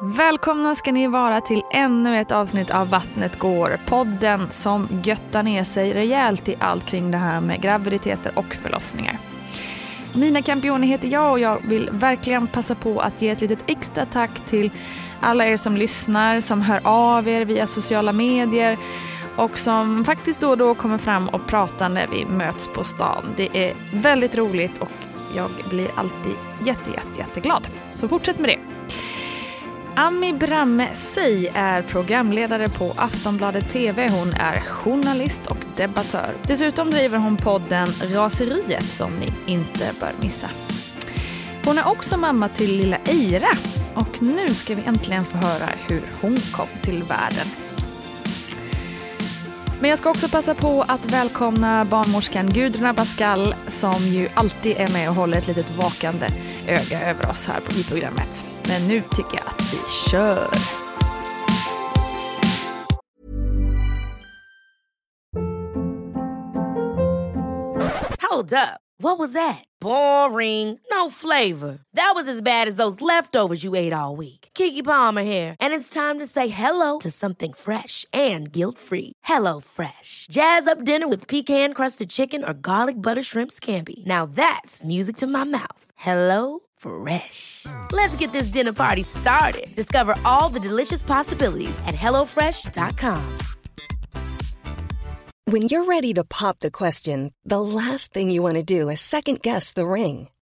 Välkomna ska ni vara till ännu ett avsnitt av Vattnet går. Podden som göttar ner sig rejält i allt kring det här med graviditeter och förlossningar. Nina Campioni heter jag och jag vill verkligen passa på att ge ett litet extra tack till alla er som lyssnar, som hör av er via sociala medier och som faktiskt då och då kommer fram och pratar när vi möts på stan. Det är väldigt roligt och jag blir alltid jätte, jätte, jätteglad. Så fortsätt med det. Ami Bramme Sey är programledare på Aftonbladet TV. Hon är journalist och debattör. Dessutom driver hon podden Raseriet som ni inte bör missa. Hon är också mamma till lilla Eira och nu ska vi äntligen få höra hur hon kom till världen. Men jag ska också passa på att välkomna barnmorskan Gudrun Abascal som ju alltid är med och håller ett litet vakande öga över oss här i programmet. Men nu tycker jag att vi kör. Hold up. What was that? Boring. No flavor. That was as bad as those leftovers you ate all week. Kiki Palmer here, and it's time to say hello to something fresh and guilt-free. Hello Fresh. Jazz up dinner with pecan-crusted chicken or garlic butter shrimp scampi. Now that's music to my mouth. Hello Fresh. Let's get this dinner party started. Discover all the delicious possibilities at hellofresh.com. When you're ready to pop the question, the last thing you want to do is second guess the ring.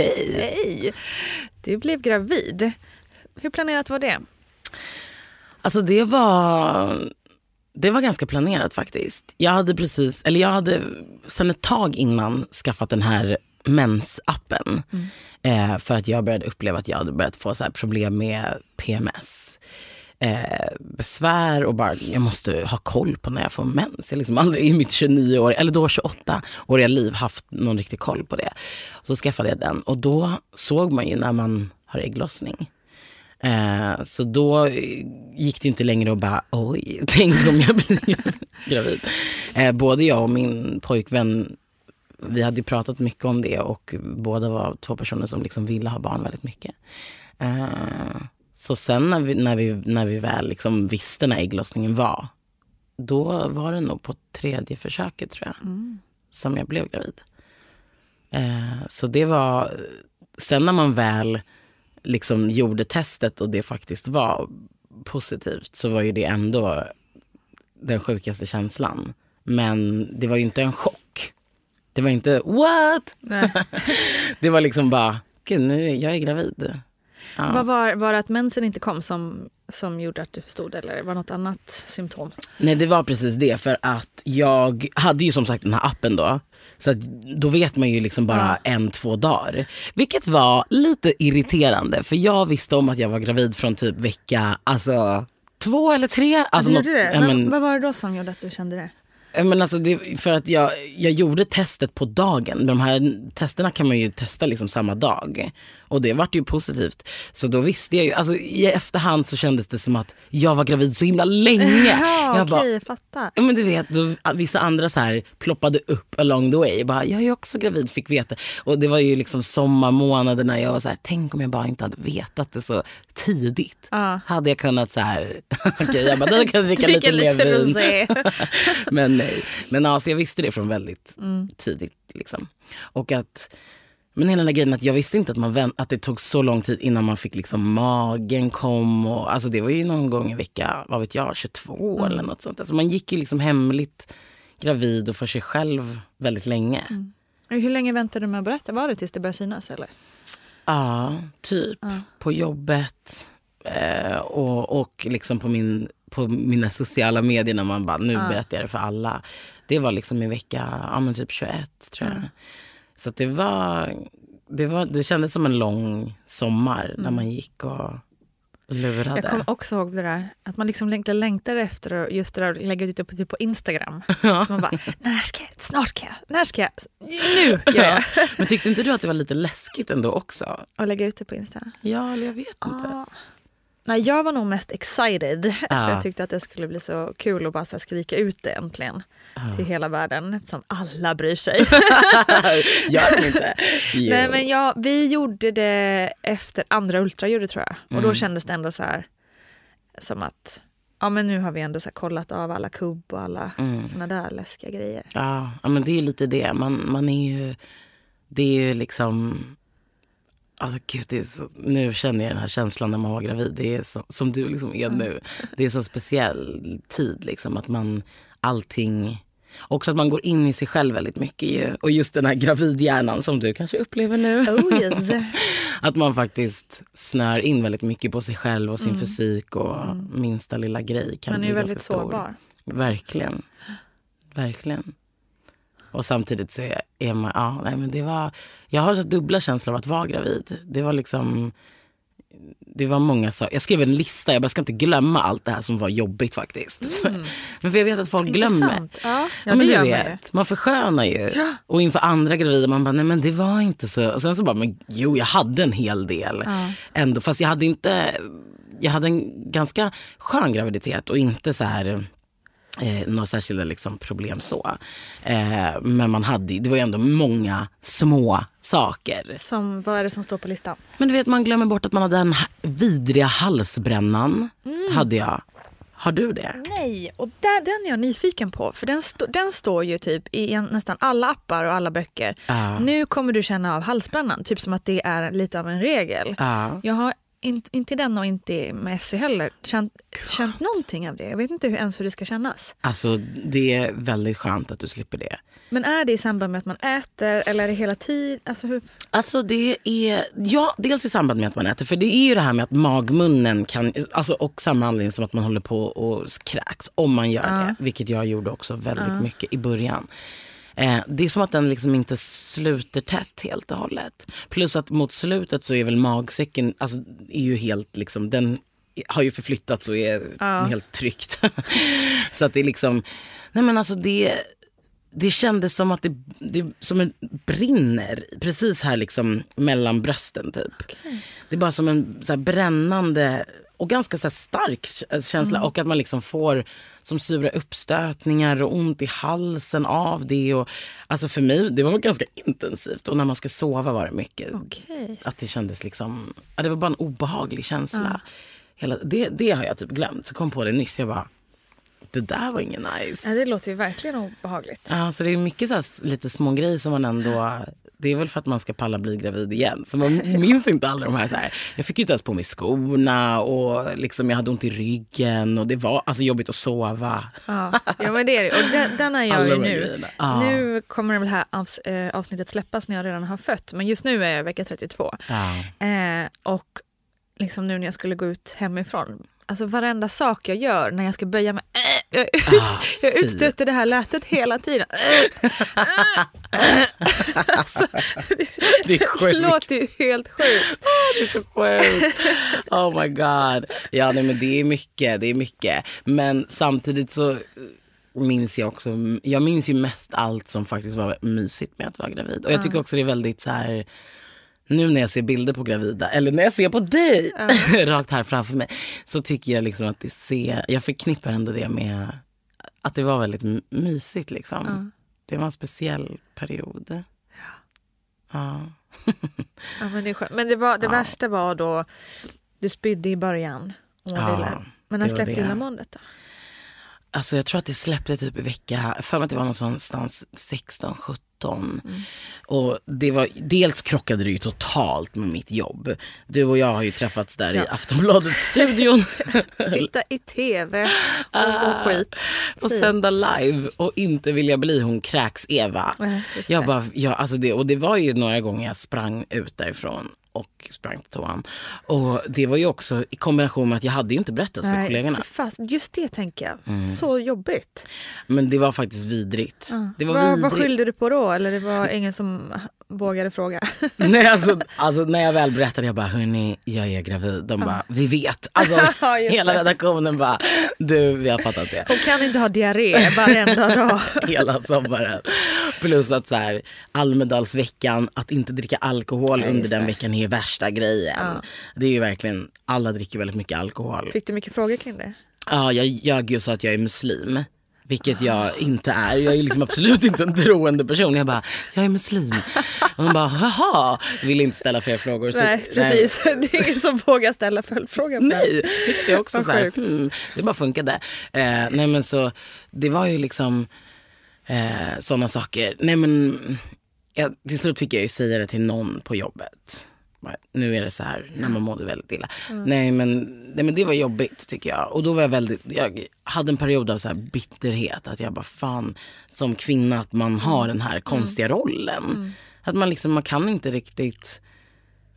Hej! Hej! Du blev gravid. Hur planerat var det? Alltså det var, det var ganska planerat faktiskt. Jag hade precis, eller jag hade sen ett tag innan skaffat den här mensappen. Mm. Eh, för att jag började uppleva att jag hade börjat få så problem med PMS. Eh, besvär och bara, jag måste ha koll på när jag får mens. Jag har liksom aldrig i mitt 29 år, eller då 28-åriga liv haft någon riktig koll på det. Så skaffade jag den och då såg man ju när man har ägglossning. Eh, så då gick det inte längre att bara, oj, tänk om jag blir gravid. Eh, både jag och min pojkvän, vi hade pratat mycket om det och båda var två personer som liksom ville ha barn väldigt mycket. Eh, så sen när vi, när vi, när vi väl liksom visste när ägglossningen var, då var det nog på tredje försöket tror jag, mm. som jag blev gravid. Eh, så det var, sen när man väl liksom gjorde testet och det faktiskt var positivt så var ju det ändå den sjukaste känslan. Men det var ju inte en chock. Det var inte what? det var liksom bara, gud nu jag är gravid. Ja. Vad var, var det att mensen inte kom som, som gjorde att du förstod eller var det något annat symptom? Nej det var precis det för att jag hade ju som sagt den här appen då. Så att då vet man ju liksom bara en, två dagar. Vilket var lite irriterande för jag visste om att jag var gravid från typ vecka, alltså två eller tre. Alltså, något- gjorde det? ja, Men, vad var det då som gjorde att du kände det? Ja, Men alltså det, för att jag, jag gjorde testet på dagen. De här testerna kan man ju testa liksom samma dag. Och det vart ju positivt. Så då visste jag ju, alltså i efterhand så kändes det som att jag var gravid så himla länge. Ja, jag okej, bara, fattar. Ja men du vet, då, vissa andra så här ploppade upp along the way. Jag bara, jag är också gravid, fick veta. Och det var ju liksom sommarmånaderna. Jag var så här, tänk om jag bara inte hade vetat det så tidigt. Ja. Hade jag kunnat så här, okej jag bara, då kan jag dricka lite Dricka mer vin. men nej. Men alltså jag visste det från väldigt Mm. tidigt. Liksom. Och att, men hela den här grejen att jag visste inte att, man vänt, att det tog så lång tid innan man fick liksom magen kom. Och, alltså det var ju någon gång i vecka, vad vet jag, 22 Mm. eller något sånt. Alltså man gick ju liksom hemligt gravid och för sig själv väldigt länge. Mm. Hur länge väntade du med att berätta? Var det tills det började synas eller? Ja, typ. På jobbet eh, och, och liksom på, min, på mina sociala medier när man bara, nu berättar jag det för alla. Det var liksom i vecka, ja men typ 21 tror jag. Så att det var, det var, det kändes som en lång sommar när man gick och lurade. Jag kommer också ihåg det där att man liksom längtar, längtar efter att- just det där att lägga ut det på, typ på Instagram. Så man bara, när ska jag, snart ska jag, när ska jag, nu gör jag. Men tyckte inte du att det var lite läskigt ändå också? Och lägga ut det på Insta. Ja, eller jag vet inte. Ah. Nej, jag var nog mest excited. För Ja. jag tyckte att det skulle bli så kul att bara så skrika ut det äntligen. Till hela världen eftersom alla bryr sig. Gör inte? Jo. Nej men ja, vi gjorde det efter andra ultraljudet tror jag. Och Mm. då kändes det ändå så här som att ja men nu har vi ändå så kollat av alla kubb och alla Mm. såna där läskiga grejer. Ja, ja, men det är ju lite det. Man, man är ju... Det är ju liksom... Alltså gud, det är så, nu känner jag den här känslan när man var gravid. Det är så, som du liksom är nu. Det är så speciell tid liksom. Att man allting... Också att man går in i sig själv väldigt mycket. Och just den här gravidhjärnan som du kanske upplever nu. Oh yes. Att man faktiskt snör in väldigt mycket på sig själv och sin fysik och minsta lilla grej kan Man är bli ju ganska väldigt stor. sårbar. Verkligen. Verkligen. Och samtidigt så är- man, ja, nej men det var, jag har så dubbla känslor av att vara gravid. Det var liksom, det var många saker. Jag skrev en lista, jag bara ska inte glömma allt det här som var jobbigt faktiskt. men för jag vet att folk glömmer. Mm. Intressant. Ja, ja, Ja, men du vet, man förskönar ju. Och inför andra gravida man bara, nej men det var inte så. Och sen så bara, men jo jag hade en hel del. Ändå, fast jag hade inte, jag hade en ganska skön graviditet och inte så här eh, några särskilda liksom, problem så. Eh, men man hade, det var ju ändå många små saker. Som, vad är det som står på listan? Men du vet man glömmer bort att man hade den vidriga halsbrännan. Mm. Hade jag. Har du det? Nej, och där, den är jag nyfiken på. För den, stå, den står ju typ i en, nästan alla appar och alla böcker. Ja. Nu kommer du känna av halsbrännan. Typ som att det är lite av en regel. Ja. Jag har inte, den och inte med SC heller känt, känt någonting av det. Jag vet inte hur, ens hur det ska kännas. Alltså det är väldigt skönt att du slipper det. Men är det i samband med att man äter eller är det hela tiden? Alltså hur, Alltså det är, ja dels i samband med att man äter. För det är ju det här med att magmunnen kan, alltså och samma anledning som att man håller på och kräks om man gör det. Vilket jag gjorde också väldigt mycket i början. Eh, det är som att den liksom inte sluter tätt helt och hållet. Plus att mot slutet så är väl magsäcken, alltså är ju helt liksom, den har ju förflyttats och är helt tryckt. så att det är liksom, nej men alltså det det kändes som att det, det som en brinner precis här liksom mellan brösten typ. Det är bara som en så här brännande och ganska så stark k- känsla och att man liksom får som sura uppstötningar och ont i halsen av det. Och, alltså för mig, det var ganska intensivt och när man ska sova var det mycket. Okej. Att det kändes liksom, ja, det var bara en obehaglig känsla. Hela, det, det har jag typ glömt. Så kom på det nyss, jag bara, det där var ingen nice. ja, det låter ju verkligen obehagligt. Ja, så det är mycket så här, lite små grejer som man ändå... Det är väl för att man ska palla bli gravid igen. Så man minns inte alla de här, så här. Jag fick ju inte ens på mig skorna och liksom jag hade ont i ryggen och det var alltså jobbigt att sova. Ja, ja men det är det. Och den, den är jag ju nu. Ja. Nu kommer det här avs, eh, avsnittet släppas när jag redan har fött. Men just nu är jag vecka 32. Ja. Eh, och liksom nu när jag skulle gå ut hemifrån. Alltså varenda sak jag gör när jag ska böja mig. Jag, Ah, jag utstöter det här lätet hela tiden. alltså, Det är sjukt. det låter ju helt sjukt. Det är så sjukt. Oh my god. Ja, nej, men det är mycket. Det är mycket. Men samtidigt så minns jag också. Jag minns ju mest allt som faktiskt var mysigt med att vara gravid. Och jag tycker också det är väldigt så här. Nu när jag ser bilder på gravida, eller när jag ser på dig rakt här framför mig. Så tycker jag liksom att det ser, jag förknippar ändå det med att det var väldigt mysigt liksom. Det var en speciell period. Ja. Ja, men det, men det, var, det värsta var då du spydde i början. Och Ja, lär- men när släppte det. illamåendet då? Alltså jag tror att det släppte typ i vecka, för mig att det var någonstans 16, 17. Och det var, dels krockade det ju totalt med mitt jobb. Du och jag har ju träffats där Ja. i Aftonbladet-studion. Sitta i tv och, och skit. och sända live och inte vilja bli hon kräks-Eva. Jag bara, ja, alltså det, och det var ju några gånger jag sprang ut därifrån och sprang till toan. Och det var ju också i kombination med att jag hade ju inte berättat för kollegorna. för Fast, just det tänker jag. Mm. Så jobbigt. Men det var faktiskt vidrigt. Det var vad, vad vidrigt. skyllde du på då? Eller det var ingen som vågade fråga? Nej, alltså, alltså när jag väl berättade, jag bara, hörni, jag är gravid. De bara, vi vet. Alltså hela redaktionen bara, du, vi har fattat det. Hon kan inte ha diarré varenda dag. Hela sommaren. Plus att så här, Almedalsveckan, att inte dricka alkohol under den veckan är värsta grejen. Ja. Det är ju verkligen, alla dricker väldigt mycket alkohol. Fick du mycket frågor kring det? Ja, jag ljög ju och sa att jag är muslim. Vilket jag inte är. Jag är liksom absolut inte en troende person. Jag bara, jag är muslim. Och hon bara, jaha. Vill inte ställa fler frågor. Så- Nej, precis. Det är ingen som vågar ställa det. Nej, vilket är också Vad så här, hmm, det bara funkade. Eh, nej men så, det var ju liksom eh, sådana saker. Nej men, jag, till slut fick jag ju säga det till någon på jobbet. Nu är det så här när man mådde väldigt illa. Nej, men, nej men det var jobbigt tycker jag. Och då var jag väldigt, jag hade en period av så bitterhet. Att jag bara fan som kvinna att man har den här konstiga rollen. Att man liksom, man kan inte riktigt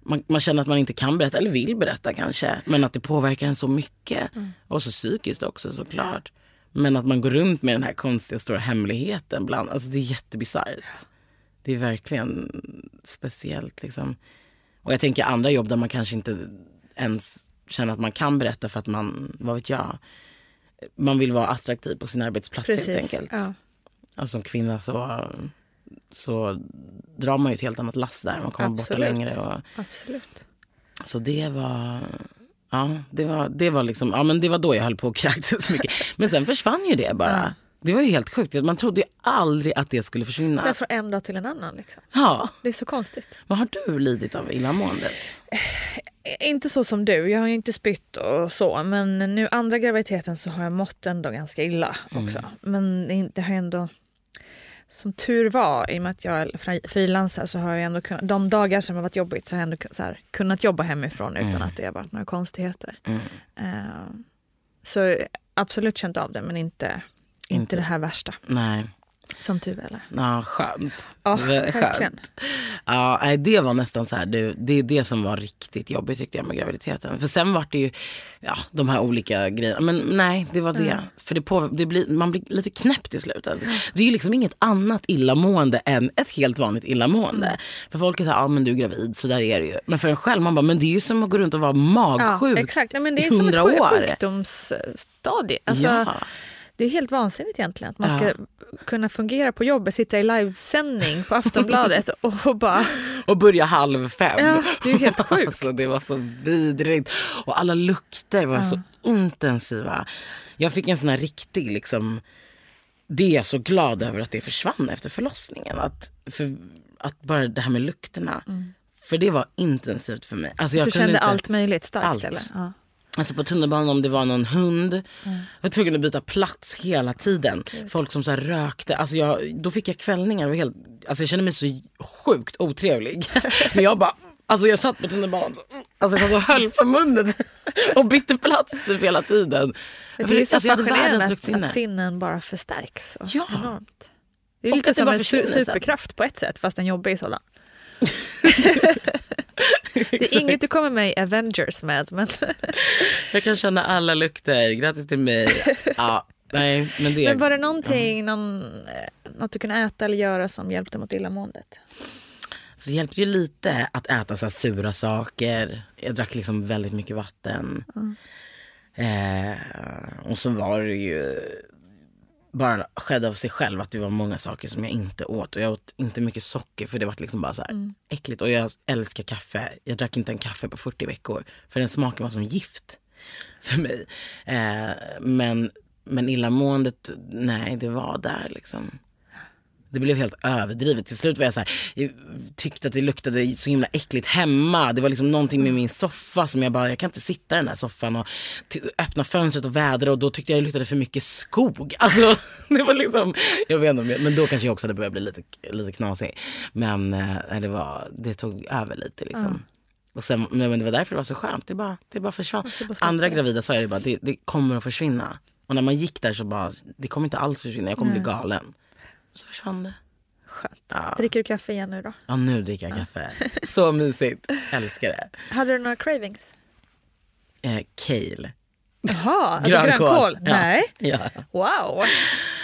man, man känner att man inte kan berätta, eller vill berätta kanske. Men att det påverkar en så mycket. Och så psykiskt också såklart. Men att man går runt med den här konstiga stora hemligheten. Bland, alltså det är jättebisarrt. Det är verkligen speciellt liksom. Och jag tänker andra jobb där man kanske inte ens känner att man kan berätta för att man, vad vet jag. Man vill vara attraktiv på sin arbetsplats helt Precis. enkelt. Ja. Och som kvinna så, så drar man ju ett helt annat lass där. Man kommer borta Absolut. längre. Och, Absolut. så det var... Ja, det var, det var liksom, ja men det var då jag höll på och kräktes mycket. Men sen försvann ju det bara. Det var ju helt sjukt. Man trodde ju aldrig att det skulle försvinna. här från en dag till en annan. Liksom. Ja. Det är så konstigt. Vad har du lidit av illamåendet? Inte så som du, jag har ju inte spytt och så. Men nu andra graviditeten så har jag mått ändå ganska illa också. Men det har ändå... Som tur var, i och med att jag frilansar så har jag ändå kunnat, de dagar som har varit jobbigt så har jag ändå så här, kunnat jobba hemifrån utan att det har varit några konstigheter. Eh, så absolut känt av det men inte, inte, Inte. det här värsta. Nej. Som tur är. Ja, skönt. Ja, verkligen. Ja, nej, det var nästan så här, det, det är det som var riktigt jobbigt tyckte jag med graviditeten. För sen var det ju ja, de här olika grejerna. Men nej, det var det. För det, på, det blir, man blir lite knäpp till slut. Alltså. Det är ju liksom inget annat illamående än ett helt vanligt illamående. Mm. För folk är så här, ja men du är gravid, så där är det ju. Men för en själv, man bara, men det är ju som att gå runt och vara magsjuk Ja, exakt. Nej, men det är som ett 100 sjuk- år. sjukdomsstadie. Alltså, ja. Det är helt vansinnigt egentligen att man Ja. ska kunna fungera på jobbet, sitta i livesändning på Aftonbladet och bara... Och börja halv fem. Ja, det är helt sjukt. Alltså, det var så vidrigt. Och alla lukter var så intensiva. Jag fick en sån här riktig liksom... Det är jag så glad över att det försvann efter förlossningen. Att, för, att bara det här med lukterna. För det var intensivt för mig. Alltså jag Du kände inte, allt möjligt starkt Allt. eller? Ja. Alltså på tunnelbanan om det var någon hund. Jag var tvungen att byta plats hela tiden. Folk som så här rökte. Alltså jag, då fick jag kvällningar. Var helt, alltså jag kände mig så sjukt otrevlig. Men jag bara, alltså jag satt på tunnelbanan. Alltså jag satt och höll för munnen. Och bytte plats typ hela tiden. Det är ju så alltså, jag hade världens fascinerande att, sinnen bara förstärks. Ja. Enormt. Det är Och lite som en superkraft på ett sätt fast en jobbig sådan. Det är inget du kommer med i Avengers med. Men, Jag kan känna alla lukter. Grattis till mig. Ja, nej, men det... men var det någonting, någon, eh, något du kunde äta eller göra som hjälpte mot illamåendet? Så det hjälpte ju lite att äta så här sura saker. Jag drack liksom väldigt mycket vatten. Eh, och så var det ju bara skedde av sig själv att det var många saker som jag inte åt. Och jag åt inte mycket socker för det var liksom bara så här äckligt. Och jag älskar kaffe. Jag drack inte en kaffe på 40 veckor. För den smaken var som gift för mig. Eh, men, men illamåendet, nej det var där liksom. Det blev helt överdrivet. Till slut var jag så här, jag tyckte att det luktade så himla äckligt hemma. Det var liksom någonting med min soffa som jag bara, jag kan inte sitta i den här soffan och öppna fönstret och vädra och då tyckte jag det luktade för mycket skog. Alltså det var liksom, jag vet inte, men då kanske jag också hade börjat bli lite, lite knasig. Men eh, det, var, det tog över lite liksom. Och sen, men det var därför det var så skönt. Det bara, det bara försvann. Andra gravida sa jag det bara, det, det kommer att försvinna. Och när man gick där så bara, det kommer inte alls försvinna, jag kommer bli galen. Så försvann det. Skönt. Ja. Dricker du kaffe igen nu då? Ja, nu dricker jag kaffe. Så mysigt. Älskar det. Hade du några cravings? Eh, kale. Jaha, alltså grönkål? Ja. Nej. Ja. Wow,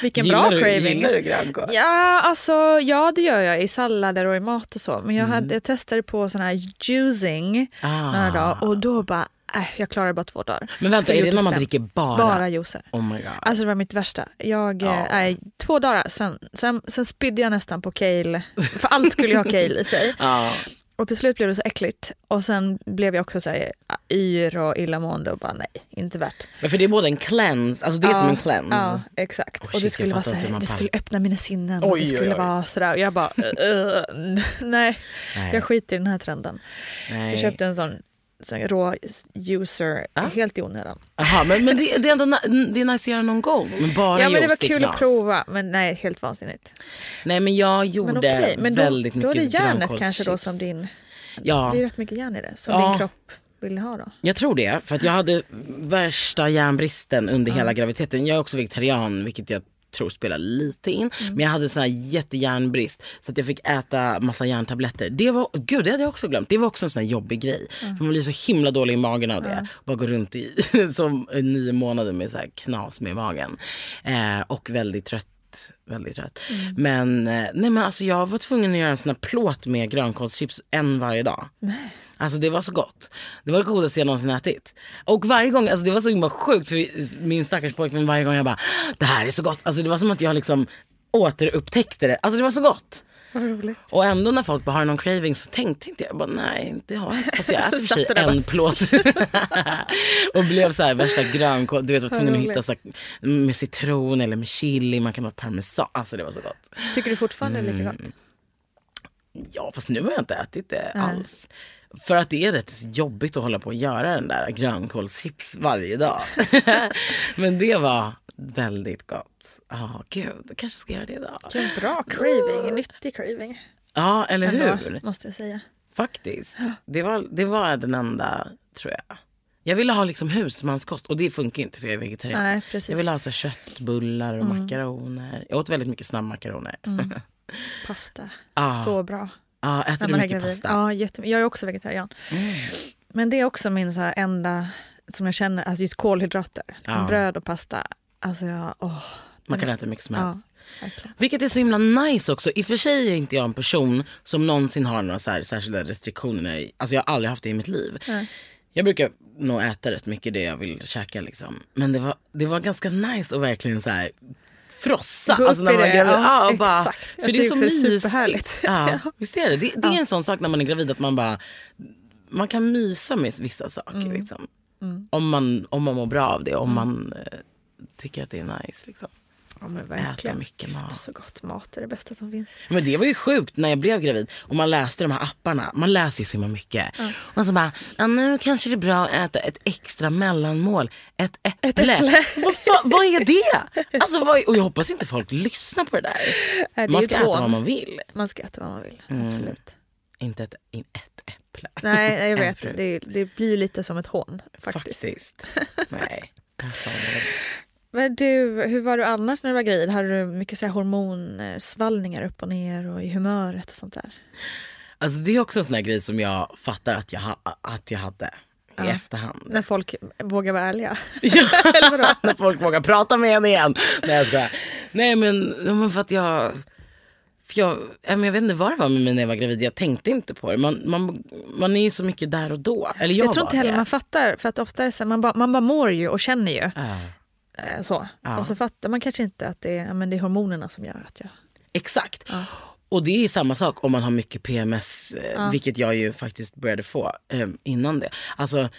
vilken Gillar bra du, craving. Gillar du grönkål? Ja, alltså, ja, det gör jag i sallader och i mat och så. Men jag, hade, jag testade på sån här juicing Ah. några dagar och då bara, äh, jag klarar bara två dagar. Men vänta, är det när man fem. dricker bara? Bara juicer. Oh my god. Alltså det var mitt värsta. Jag, Ja. eh, nej, två dagar, sen, sen, sen spydde jag nästan på kale. För allt skulle ju ha kale i sig. ja. Och till slut blev det så äckligt. Och sen blev jag också så här, yr och illamående och bara nej, inte värt. Men för det är både en cleanse, alltså det är Ja, som en cleanse. Ja, exakt. Oh, och det skulle vara så här, det skulle öppna mina sinnen. och Oj, det oj, skulle oj. vara sådär. Och jag bara, uh, nej, Nej. jag skiter i den här trenden. Så Nej. jag köpte en sån rå user Ah. helt i onödan. Jaha, men, men det, det är ändå det är nice att göra någon gång. Men bara Ja men det var kul knas. att prova men nej helt vansinnigt. Nej men jag gjorde Men okej, men då, väldigt då är mycket det järnet grönkålschips. kanske då som din, Ja. det är rätt mycket järn i det som Ja. din kropp vill ha då. Jag tror det, för att jag hade värsta järnbristen under hela graviditeten. Jag är också vegetarian, vilket jag tror spelar lite in. Mm. Men jag hade sån här jättejärnbrist så att jag fick äta massa järntabletter. Det var, gud det hade jag också glömt. Det var också en sån här jobbig grej. Mm. För man blir så himla dålig i magen av det. Bara gå runt i som nio månader med så här knas med magen. Eh, och väldigt trött. Väldigt trött. Mm. Men, eh, nej, men alltså jag var tvungen att göra en sån här plåt med grönkålschips en varje dag. Alltså det var så gott. Det var det godaste jag någonsin ätit. Och varje gång, alltså det var så himla sjukt för min stackars pojkvän varje gång jag bara det här är så gott. Alltså det var som att jag liksom återupptäckte det. Alltså det var så gott. Och ändå när folk bara har någon craving så tänkte, tänkte jag bara nej det har jag inte. Fast jag äter för sig en bara. plåt. och blev så här värsta grönkål. Du vet var tvungen att hitta så här, med citron eller med chili. Man kan ha parmesan. Alltså det var så gott. Tycker du fortfarande det är lika gott? Ja fast nu har jag inte ätit det alls. För att det är rätt jobbigt att hålla på och göra den där grönkålschips varje dag. Men det var väldigt gott. Ja gud, jag kanske ska göra det idag. Vilken bra craving, nyttig craving. Ja eller Ändå, hur? måste jag säga. Faktiskt. Det var, det var den enda tror jag. Jag ville ha liksom husmanskost och det funkar inte för jag är vegetarian. Nej, precis. Jag ville ha så köttbullar och makaroner. Jag åt väldigt mycket snabbmakaroner. Pasta. Ah. Så bra. Ja, äter När du mycket pasta? Mm. Ja, jättemycket. Jag är också vegetarian. Men det är också min så enda, som jag känner, alltså just kolhydrater. Liksom Ja. bröd och pasta. Alltså jag, åh. Man kan äta mycket som Ja, helst. verkligen. Vilket är så himla nice också. I och för sig är inte jag en person som någonsin har några så här särskilda restriktioner. Alltså jag har aldrig haft det i mitt liv. Nej. Jag brukar nog äta rätt mycket det jag vill käka liksom. Men det var, det var ganska nice att verkligen så här frossa. Gå alltså när man är gravid. ja, Ja, och bara, exakt. för det är så mysigt. Ja, visst är det? Det, det är en sån sak när man är gravid att man bara man kan mysa med vissa saker. Mm. Liksom. Om, man, om man mår bra av det. Om man eh, tycker att det är nice. Liksom. Ja, men Äta verkligen. mycket mat. Så gott. Mat är det bästa som finns. Men det var ju sjukt när jag blev gravid och man läste de här apparna. Man läser ju så himla mycket. Och så bara, ja, nu kanske det är bra att äta ett extra mellanmål. Ett äpple. vad, fan, vad är det? Alltså, vad, och jag hoppas inte folk lyssnar på det där. Det är man ska ett äta vad man vill. Man ska äta vad man vill. Mm. Absolut. Inte ett, in, ett äpple. Nej, jag vet. Det, det blir ju lite som ett hån faktiskt. Faktiskt. Nej. Men du, hur var du annars när du var gravid? Hade du mycket så här hormonsvallningar upp och ner och i humöret och sånt där? Alltså det är också en sån grej som jag fattar att jag, att jag hade i efterhand. När folk vågar vara ärliga. Ja, när folk vågar prata med en igen. Nej jag skojar. Nej men, ja, men för att jag, för jag, ja, jag vet inte vad det var med mig när jag var gravid. Jag tänkte inte på det. Man, man, man är ju så mycket där och då. Eller jag, Jag tror inte heller det. man fattar, för att ofta är så man, bara, man bara mår ju och känner ju. Ja. Eh, Så. Ja. Och så fattar man kanske inte att det är, ja, men det är hormonerna som gör att jag... Exakt. Och det är samma sak om man har mycket PMS, eh, vilket jag ju faktiskt började få eh, innan det. Alltså,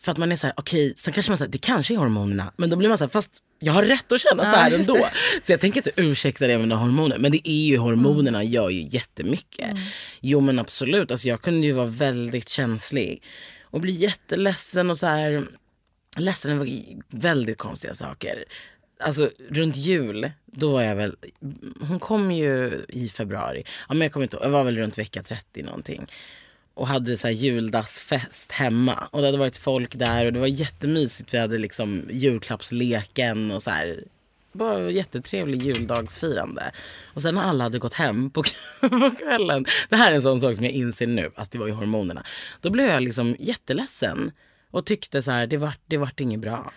för att man är så här, okej, sen kanske man säger det kanske är hormonerna. Men då blir man så här, fast jag har rätt att känna så här just ändå. det. Så jag tänker inte ursäkta det med mina hormoner. Men det är ju hormonerna gör ju jättemycket. Jo men absolut, alltså jag kunde ju vara väldigt känslig. Och bli jätteledsen och så här ledsen över väldigt konstiga saker. Alltså runt jul, då var jag väl, hon kom ju i februari. Ja, men jag kommer inte jag var väl runt vecka 30 någonting. Och hade så här juldagsfest hemma. Och det hade varit folk där och det var jättemysigt. Vi hade liksom julklappsleken och så här. Bara jättetrevlig juldagsfirande. Och sen när alla hade gått hem på kvällen. Det här är en sån sak som jag inser nu, att det var ju hormonerna. Då blev jag liksom jätteledsen. Och tyckte så här, det vart, det vart inget bra.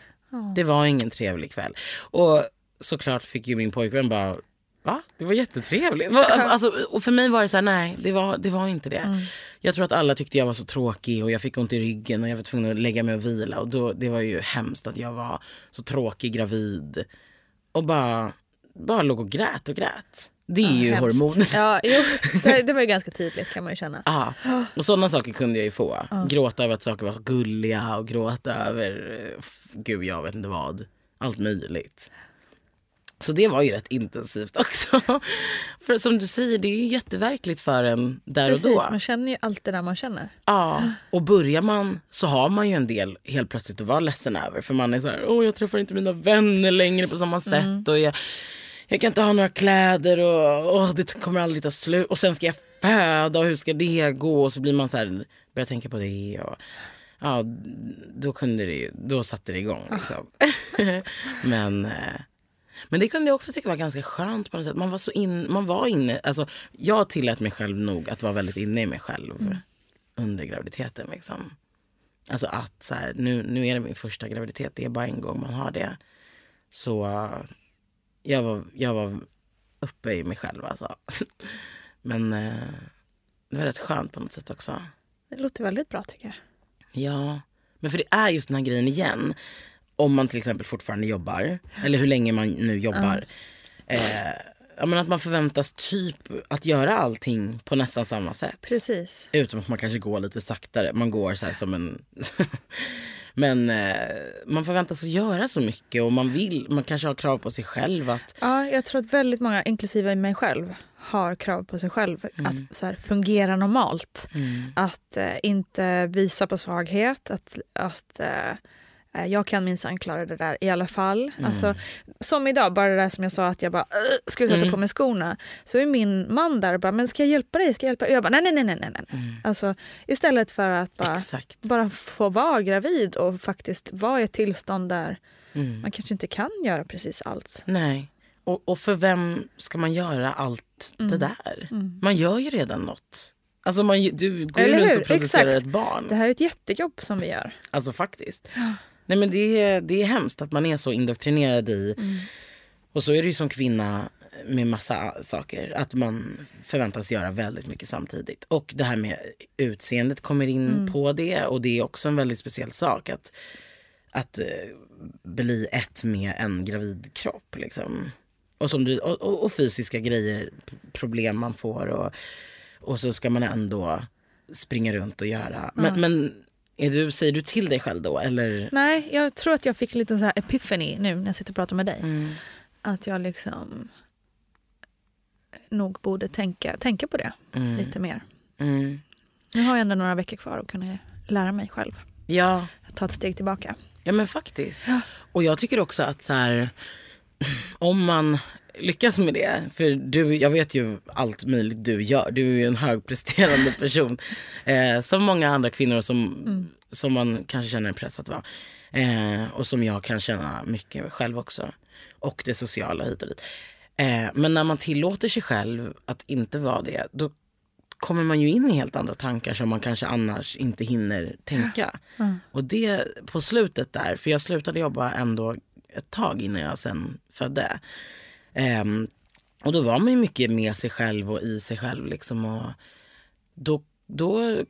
Det var ingen trevlig kväll. Och såklart fick ju min pojkvän bara, va? Det var jättetrevligt. Alltså, och för mig var det så här, nej det var, det var inte det. Jag tror att alla tyckte jag var så tråkig och jag fick ont i ryggen och jag var tvungen att lägga mig och vila. Och då, det var ju hemskt att jag var så tråkig gravid. Och bara, bara låg och grät och grät. Det är ju Hemskt. hormoner. Ja, jo, det, det var ju ganska tydligt kan man ju känna. Ja, och sådana saker kunde jag ju få. Gråta över att saker var gulliga och gråta över, eh, gud jag vet inte vad. Allt möjligt. Så det var ju rätt intensivt också. För som du säger, det är ju jätteverkligt för en där Precis, och då. man känner ju allt det där man känner. Ja, och börjar man så har man ju en del helt plötsligt att vara ledsen över. För man är så här, åh jag träffar inte mina vänner längre på samma sätt. Och jag, jag kan inte ha några kläder och åh, det kommer aldrig ta slut. Och sen ska jag föda och hur ska det gå? Och så blir man så här, börjar tänka på det. Och, ja, då kunde det ju, då satte det igång liksom. men, eh, men det kunde jag också tycka var ganska skönt på något sätt. Man var så in, man var inne, alltså jag tillät mig själv nog att vara väldigt inne i mig själv under graviditeten. Liksom. Alltså att så här, nu, nu är det min första graviditet, det är bara en gång man har det. Så jag var, jag var uppe i mig själv alltså. Men eh, det var rätt skönt på något sätt också. Det låter väldigt bra tycker jag. Ja, men för det är just den här grejen igen. Om man till exempel fortfarande jobbar, eller hur länge man nu jobbar. Eh, ja, men att man förväntas typ att göra allting på nästan samma sätt. Precis. Utom att man kanske går lite saktare. Man går så som en... Men eh, man förväntas att göra så mycket och man vill, man kanske har krav på sig själv att... Ja, jag tror att väldigt många, inklusive mig själv, har krav på sig själv att så här, fungera normalt. Att eh, inte visa på svaghet. Att, att eh, jag kan minsann klara det där i alla fall. Alltså, som idag, bara det där som jag sa att jag bara skulle sätta på mig skorna. Så är min man där och bara, men ska jag hjälpa dig? Ska jag hjälpa dig? Och jag bara, nej, nej, nej, nej, nej. nej. Alltså, istället för att bara, Exakt. bara få vara gravid och faktiskt vara i ett tillstånd där Mm. man kanske inte kan göra precis allt. Nej. Och, och för vem ska man göra allt det Mm. där? Man gör ju redan något. Alltså man, du går ju runt och producerar Exakt. ett barn. Det här är ett jättejobb som vi gör. Alltså faktiskt. Nej men det är, det är hemskt att man är så indoktrinerad i. Och så är det ju som kvinna med massa saker. Att man förväntas göra väldigt mycket samtidigt. Och det här med utseendet kommer in på det. Och det är också en väldigt speciell sak. Att, att eh, bli ett med en gravid kropp. Liksom. Och, som du, och, och, och fysiska grejer, problem man får. Och, och så ska man ändå springa runt och göra. Men, men är du, säger du till dig själv då? Eller? Nej, jag tror att jag fick lite så här epiphany nu när jag sitter och pratar med dig. Att jag liksom nog borde tänka, tänka på det lite mer. Mm. Nu har jag ändå några veckor kvar att kunna lära mig själv. Ja, Att ta ett steg tillbaka. ja men faktiskt. Och jag tycker också att så här, om man lyckas med det, för du, jag vet ju allt möjligt du gör. Du är ju en högpresterande person. Eh, som många andra kvinnor som, som man kanske känner en press att vara. Eh, och som jag kan känna mycket själv också. Och det sociala hit och dit. Eh, men när man tillåter sig själv att inte vara det, då kommer man ju in i helt andra tankar som man kanske annars inte hinner tänka. Och det på slutet där, för jag slutade jobba ändå ett tag innan jag sen födde. Ehm, och då var man ju mycket med sig själv och i sig själv liksom. Och då, då,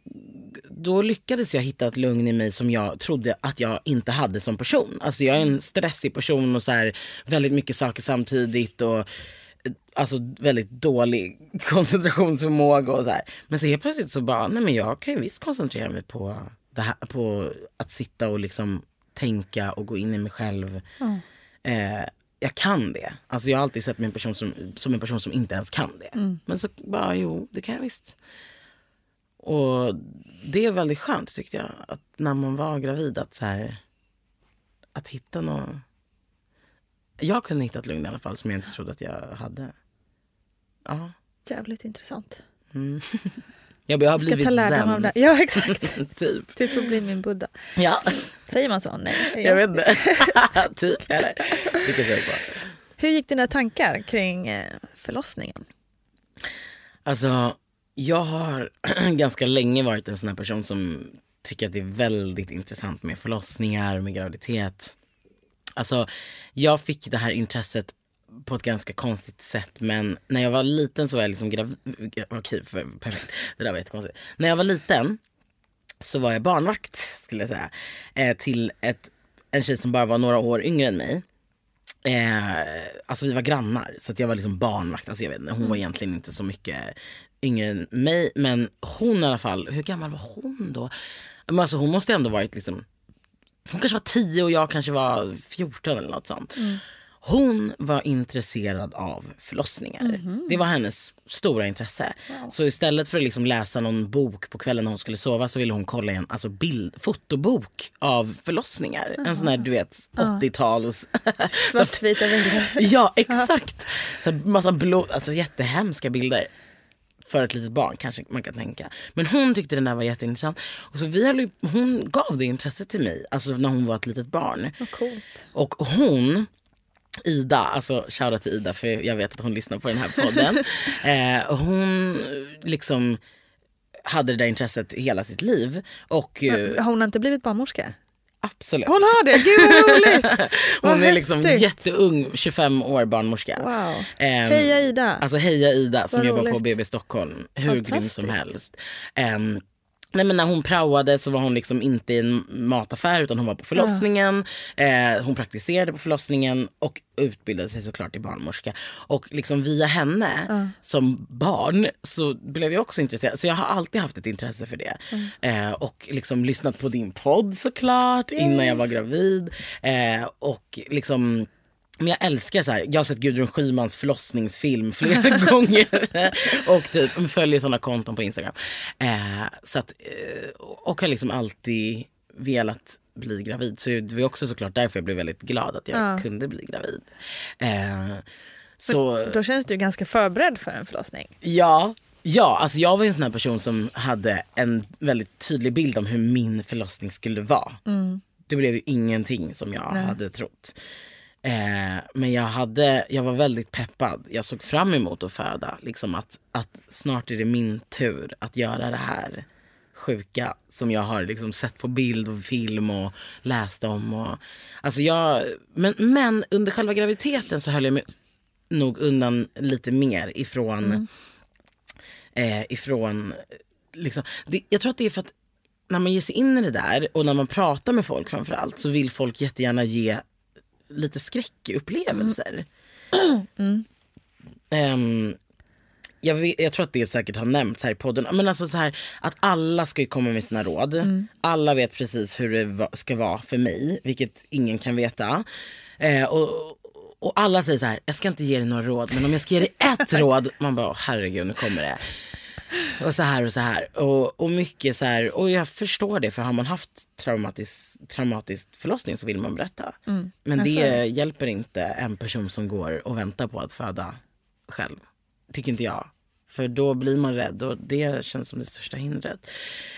då lyckades jag hitta ett lugn i mig som jag trodde att jag inte hade som person. Alltså jag är en stressig person och så här, väldigt mycket saker samtidigt. Och Alltså väldigt dålig koncentrationsförmåga och så här. Men så helt plötsligt så bara, nej men jag kan ju visst koncentrera mig på, det här, på att sitta och liksom tänka och gå in i mig själv. Eh, jag kan det. Alltså jag har alltid sett mig en person som, som en person som inte ens kan det. Men så bara, jo det kan jag visst. Och det är väldigt skönt tyckte jag. Att när man var gravid att så här, att hitta något. Jag kunde hitta ett lugn i alla fall som jag inte trodde att jag hade. Ja. Jävligt intressant. Jag, jag har Ska blivit ta lärdom av det. Ja, exakt. typ. Du får bli min Buddha. Ja, Säger man så? Nej. jag vet inte. typ eller? Vi kan säga så. Hur gick dina tankar kring eh, förlossningen? Alltså, jag har ganska länge varit en sån här person som tycker att det är väldigt intressant med förlossningar, med graviditet. Alltså, jag fick det här intresset på ett ganska konstigt sätt men när jag var liten så var jag liksom gravid. Okej, perfekt. Det där var jättekonstigt. När jag var liten så var jag barnvakt skulle jag säga. Eh, till ett, en tjej som bara var några år yngre än mig. Eh, alltså vi var grannar så att jag var liksom barnvakt. Alltså jag vet, hon var egentligen inte så mycket yngre än mig. Men hon i alla fall, hur gammal var hon då? Men alltså hon måste ändå varit liksom, hon kanske var 10 och jag kanske var 14 eller något sånt. Hon var intresserad av förlossningar. Det var hennes stora intresse. Så istället för att liksom läsa någon bok på kvällen när hon skulle sova så ville hon kolla en alltså bild, fotobok av förlossningar. En sån här du vet 80-tals... Svartvita bilder. ja exakt. Så massa blod, alltså jättehemska bilder. För ett litet barn kanske man kan tänka. Men hon tyckte den där var jätteintressant. Och så vi höll, hon gav det intresset till mig, alltså när hon var ett litet barn. Och hon, Ida, alltså shoutout till Ida för jag vet att hon lyssnar på den här podden. eh, hon liksom hade det där intresset hela sitt liv. Och eh, Har hon inte blivit barnmorska? absolut. Hon har det, gud vad roligt! Vad Hon är liksom häftigt. jätteung, 25 år barnmorska. Wow. Ehm, Heja Ida! Alltså heja Ida som Vad jobbar på. BB Stockholm. Hur grym som helst. Ehm, nej men när hon praoade så var hon liksom inte i en mataffär utan hon var på förlossningen. Eh, hon praktiserade på förlossningen och utbildade sig såklart till barnmorska. Och liksom via henne som barn så blev jag också intresserad. Så jag har alltid haft ett intresse för det. Eh, och liksom lyssnat på din podd såklart innan jag var gravid. Eh, och liksom men jag älskar så här, jag har sett Gudrun Schymans förlossningsfilm flera gånger. och typ följer sådana konton på Instagram. Eh, så att, eh, och har liksom alltid velat bli gravid. Så det var också såklart därför jag blev väldigt glad att jag Ja. kunde bli gravid. Eh, så Då känns du ganska förberedd för en förlossning. ja, ja, alltså jag var en sån här person som hade en väldigt tydlig bild om hur min förlossning skulle vara. Det blev ju ingenting som jag hade trott. Eh, men jag, hade, jag var väldigt peppad. Jag såg fram emot att föda. Liksom att, att snart är det min tur att göra det här sjuka som jag har liksom sett på bild och film och läst om. Och, alltså jag, men, men under själva graviditeten så höll jag mig nog undan lite mer ifrån, eh, ifrån liksom, det, jag tror att det är för att när man ger sig in i det där och när man pratar med folk framförallt så vill folk jättegärna ge lite skräckupplevelser. Ehm, jag, vet, jag tror att det säkert har nämnts här i podden. Men alltså så här, att alla ska ju komma med sina råd. Alla vet precis hur det va- ska vara för mig, vilket ingen kan veta. Eh, och, och alla säger så här, jag ska inte ge dig några råd, men om jag ska ge dig ett råd. Man bara, "Åh, herregud nu kommer det. Och så här och så här. Och, och mycket så här. Och jag förstår det för har man haft traumatisk, traumatisk förlossning så vill man berätta. Men det så är det. hjälper inte en person som går och väntar på att föda själv. Tycker inte jag. För då blir man rädd och det känns som det största hindret.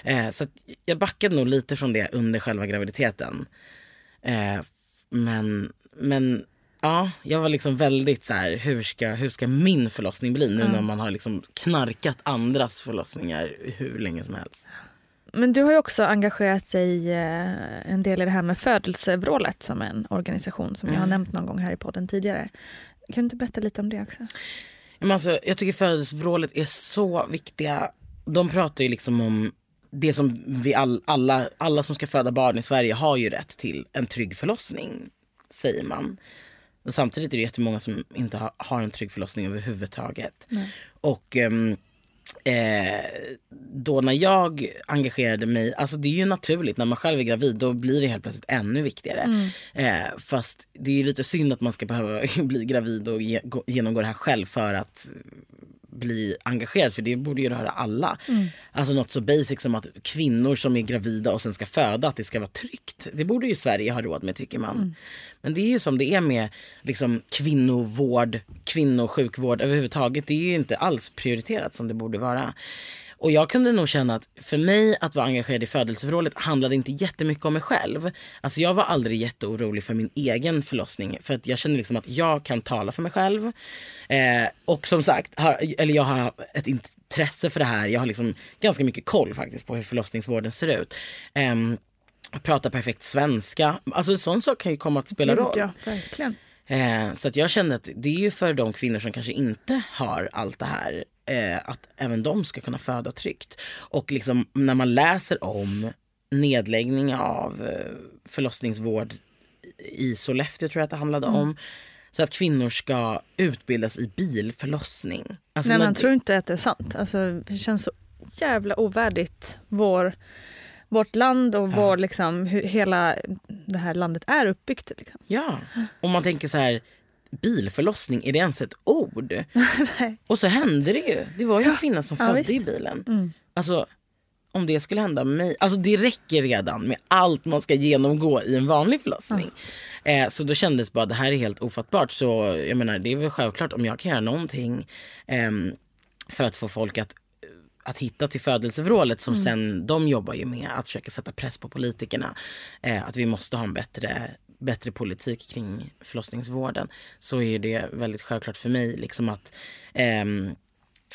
Eh, så jag backade nog lite från det under själva graviditeten. Eh, men, men Ja, jag var liksom väldigt så här, hur ska, hur ska min förlossning bli nu när man har liksom knarkat andras förlossningar hur länge som helst. Men du har ju också engagerat dig eh, en del i det här med Födelsevrålet som är en organisation som jag har nämnt någon gång här i podden tidigare. Kan du inte berätta lite om det också? Men alltså, jag tycker födelsevrålet är så viktiga. De pratar ju liksom om det som vi all, alla, alla som ska föda barn i Sverige har ju rätt till en trygg förlossning, säger man. Och samtidigt är det jättemånga som inte har, har en trygg förlossning överhuvudtaget. Och ehm, eh, då när jag engagerade mig, alltså det är ju naturligt när man själv är gravid då blir det helt plötsligt ännu viktigare. Eh, fast det är ju lite synd att man ska behöva bli gravid och ge, gå, genomgå det här själv för att bli engagerad för det borde ju röra alla. Alltså något så basic som att kvinnor som är gravida och sen ska föda att det ska vara tryggt. Det borde ju Sverige ha råd med tycker man. Men det är ju som det är med liksom, kvinnovård, kvinnosjukvård överhuvudtaget. Det är ju inte alls prioriterat som det borde vara. Och jag kunde nog känna att för mig att vara engagerad i födelseförrådet handlade inte jättemycket om mig själv. Alltså jag var aldrig jätteorolig för min egen förlossning. För att jag känner liksom att jag kan tala för mig själv. Eh, och som sagt, har, eller jag har ett intresse för det här. Jag har liksom ganska mycket koll faktiskt på hur förlossningsvården ser ut. Ehm, pratar perfekt svenska. Alltså en sån sak kan ju komma att spela roll. Ja, verkligen. Eh, så att jag kände att det är ju för de kvinnor som kanske inte har allt det här. Eh, att även de ska kunna föda tryggt. Och liksom när man läser om nedläggning av eh, förlossningsvård i Sollefteå tror jag att det handlade om. Så att kvinnor ska utbildas i bilförlossning. Alltså Nej, man tror inte att det är sant. Alltså, det känns så jävla ovärdigt vår, vårt land och vår, liksom, hur hela det här landet är uppbyggt. Liksom. Ja, och man tänker så här, bilförlossning, är det ens ett ord? Och så hände det ju. Det var ju en kvinna som Ja, födde visst. Mm. i bilen. Alltså, om det skulle hända mig. Alltså det räcker redan med allt man ska genomgå i en vanlig förlossning. Eh, så då kändes bara det här är helt ofattbart. Så jag menar det är väl självklart om jag kan göra någonting ehm, för att få folk att att hitta till födelsevrålet som sen de jobbar ju med att försöka sätta press på politikerna. Eh, att vi måste ha en bättre, bättre politik kring förlossningsvården. Så är det väldigt självklart för mig liksom att ehm,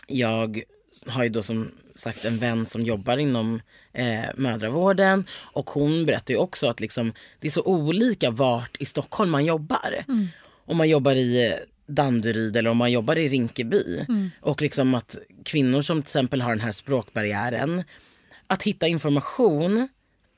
jag har ju då som sagt en vän som jobbar inom eh, mödravården och hon berättar ju också att liksom, det är så olika vart i Stockholm man jobbar. Om man jobbar i eh, Danderyd eller om man jobbar i Rinkeby. Och liksom att kvinnor som till exempel har den här språkbarriären, att hitta information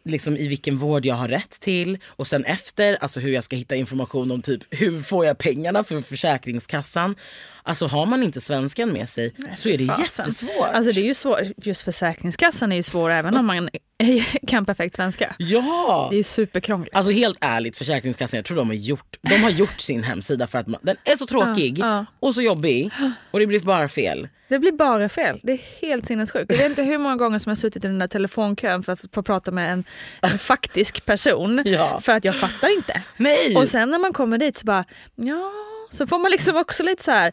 liksom i vilken vård jag har rätt till och sen efter, alltså hur jag ska hitta information om typ hur får jag pengarna för Försäkringskassan. Alltså har man inte svenskan med sig så är det Fasen. jättesvårt. Alltså det är ju svårt, just Försäkringskassan är ju svår även om man kan perfekt svenska. Ja! Det är superkrångligt. Alltså helt ärligt Försäkringskassan, jag tror de har gjort, de har gjort sin hemsida för att man, den är så tråkig Ja, ja. och så jobbig och det blir bara fel. Det blir bara fel. Det är helt sinnessjukt. Jag vet inte hur många gånger som jag har suttit i den där telefonkön för att få prata med en, en faktisk person. Ja. För att jag fattar inte. Nej! Och sen när man kommer dit så bara, ja, så får man liksom också lite så här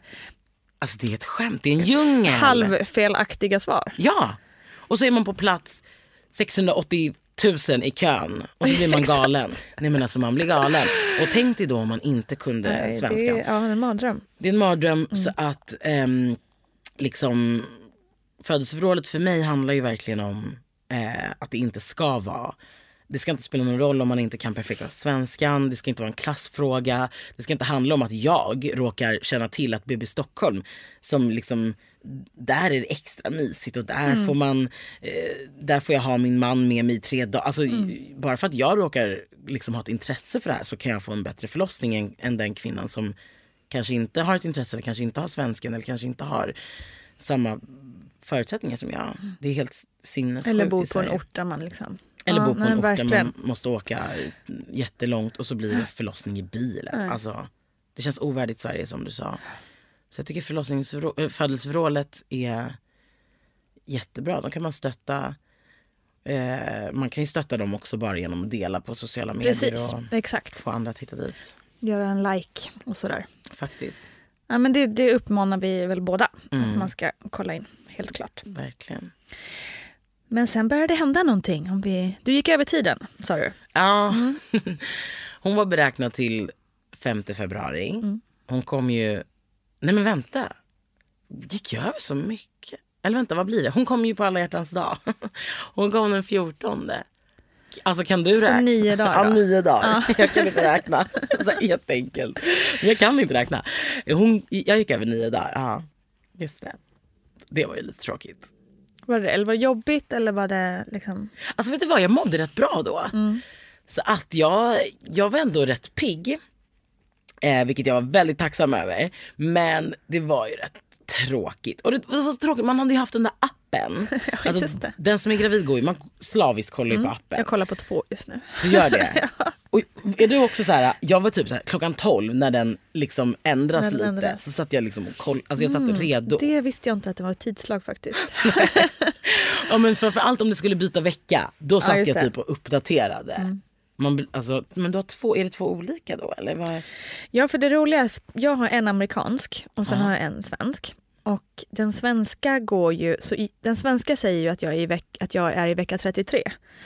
Alltså det är ett skämt, det är en djungel. halvfelaktiga svar. Ja! Och så är man på plats 680 000 i kön och så blir man galen. Nej men alltså man blir galen. Och tänk dig då om man inte kunde Nej, det svenska. är ja, en mardröm. Det är en mardröm så att ehm, liksom födelseförrådet för mig handlar ju verkligen om eh, att det inte ska vara det ska inte spela någon roll om man inte kan perfekta svenskan, det ska inte vara en klassfråga. Det ska inte handla om att jag råkar känna till att BB Stockholm som liksom där är det extra mysigt och där får man eh, där får jag ha min man med mig i tre dagar. Alltså, Bara för att jag råkar liksom ha ett intresse för det här så kan jag få en bättre förlossning än, än den kvinnan som kanske inte har ett intresse eller kanske inte har svensken eller kanske inte har samma förutsättningar som jag. Det är helt sinnessjukt Eller i bor på en ort där man liksom... Eller Ja, bo på nej, en ort där verkligen. man måste åka jättelångt och så blir det förlossning i bilen. Alltså, det känns ovärdigt Sverige som du sa. Så jag tycker äh, födelsevrålet är jättebra. De kan man stötta. Eh, man kan ju stötta dem också bara genom att dela på sociala medier Precis, och exakt. få andra att hitta dit. Göra en like och sådär. Faktiskt, Ja, men det, det uppmanar vi väl båda Mm. att man ska kolla in, helt klart. verkligen. Men sen började det hända någonting. Om vi, du gick över tiden, sa du. Ja, Mm. hon var beräknad till 5 februari. Mm. Hon kom ju... Nej men vänta. Gick jag över så mycket? Eller vänta, vad blir det? Hon kom ju på alla hjärtans dag. Hon kom den 14. Alltså kan du Så räkna? nio dagar Ja, nio dagar. Jag kan inte räkna. Så jätteenkelt. Men jag kan inte räkna. Hon, jag gick över nio dagar. Ja, just det. Det var ju lite tråkigt. Var det, eller var det jobbigt eller var det liksom... Alltså vet du vad, jag mådde rätt bra då. Så att jag, jag var ändå rätt pigg. Eh, vilket jag var väldigt tacksam över. Men det var ju rätt tråkigt. Och det, det var så tråkigt, man hade ju haft den där appen. Alltså, just det. Den som är gravid går ju, man slaviskt kollar ju på appen. Jag kollar på två just nu. Du gör det? Och är du också så här, jag var typ så här, klockan 12 när den liksom ändras den lite. ändras. Så satt jag liksom och koll, alltså jag satt redo. Det visste jag inte att det var ett tidslag faktiskt. Ja men framförallt om det skulle byta vecka, då satt just jag. Mm. typ och uppdaterade. Man, alltså, men du har två, är det två olika då eller? Vad? Ja, för det roliga är att jag har en amerikansk och sen har jag en svensk. Och den svenska går ju, så i, den svenska säger ju att jag är i, veck, att jag är i vecka 33.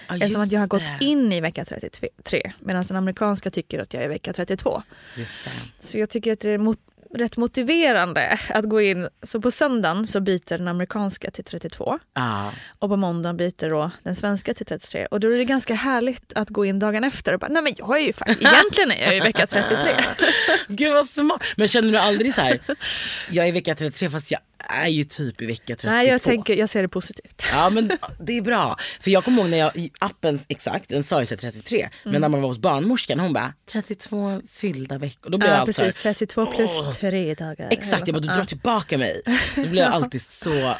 Ja, Eftersom att jag har gått det. in i vecka 33. Medan den amerikanska tycker att jag är i vecka 32. Just det. Så jag tycker att det är mot, rätt motiverande att gå in. Så på söndagen så byter den amerikanska till 32. Ja. Och på måndagen byter då den svenska till 33. Och då är det ganska härligt att gå in dagen efter och bara, nej men jag är ju faktiskt, egentligen är jag i vecka 33. Gud vad smart. Men känner du aldrig så här, jag är i vecka 33 fast jag är ju typ i vecka 32. nej, jag, tänker, jag ser det positivt. Ja men det är bra. För jag kommer ihåg när jag i appen, exakt, den sa ju så här 33. Men när man var hos barnmorskan hon bara 32 fyllda veckor. Då blev jag Ja alltid här, precis, 32 plus Åh. 3 dagar. Exakt, jag bara du Ja. drar tillbaka mig. Då blir jag alltid så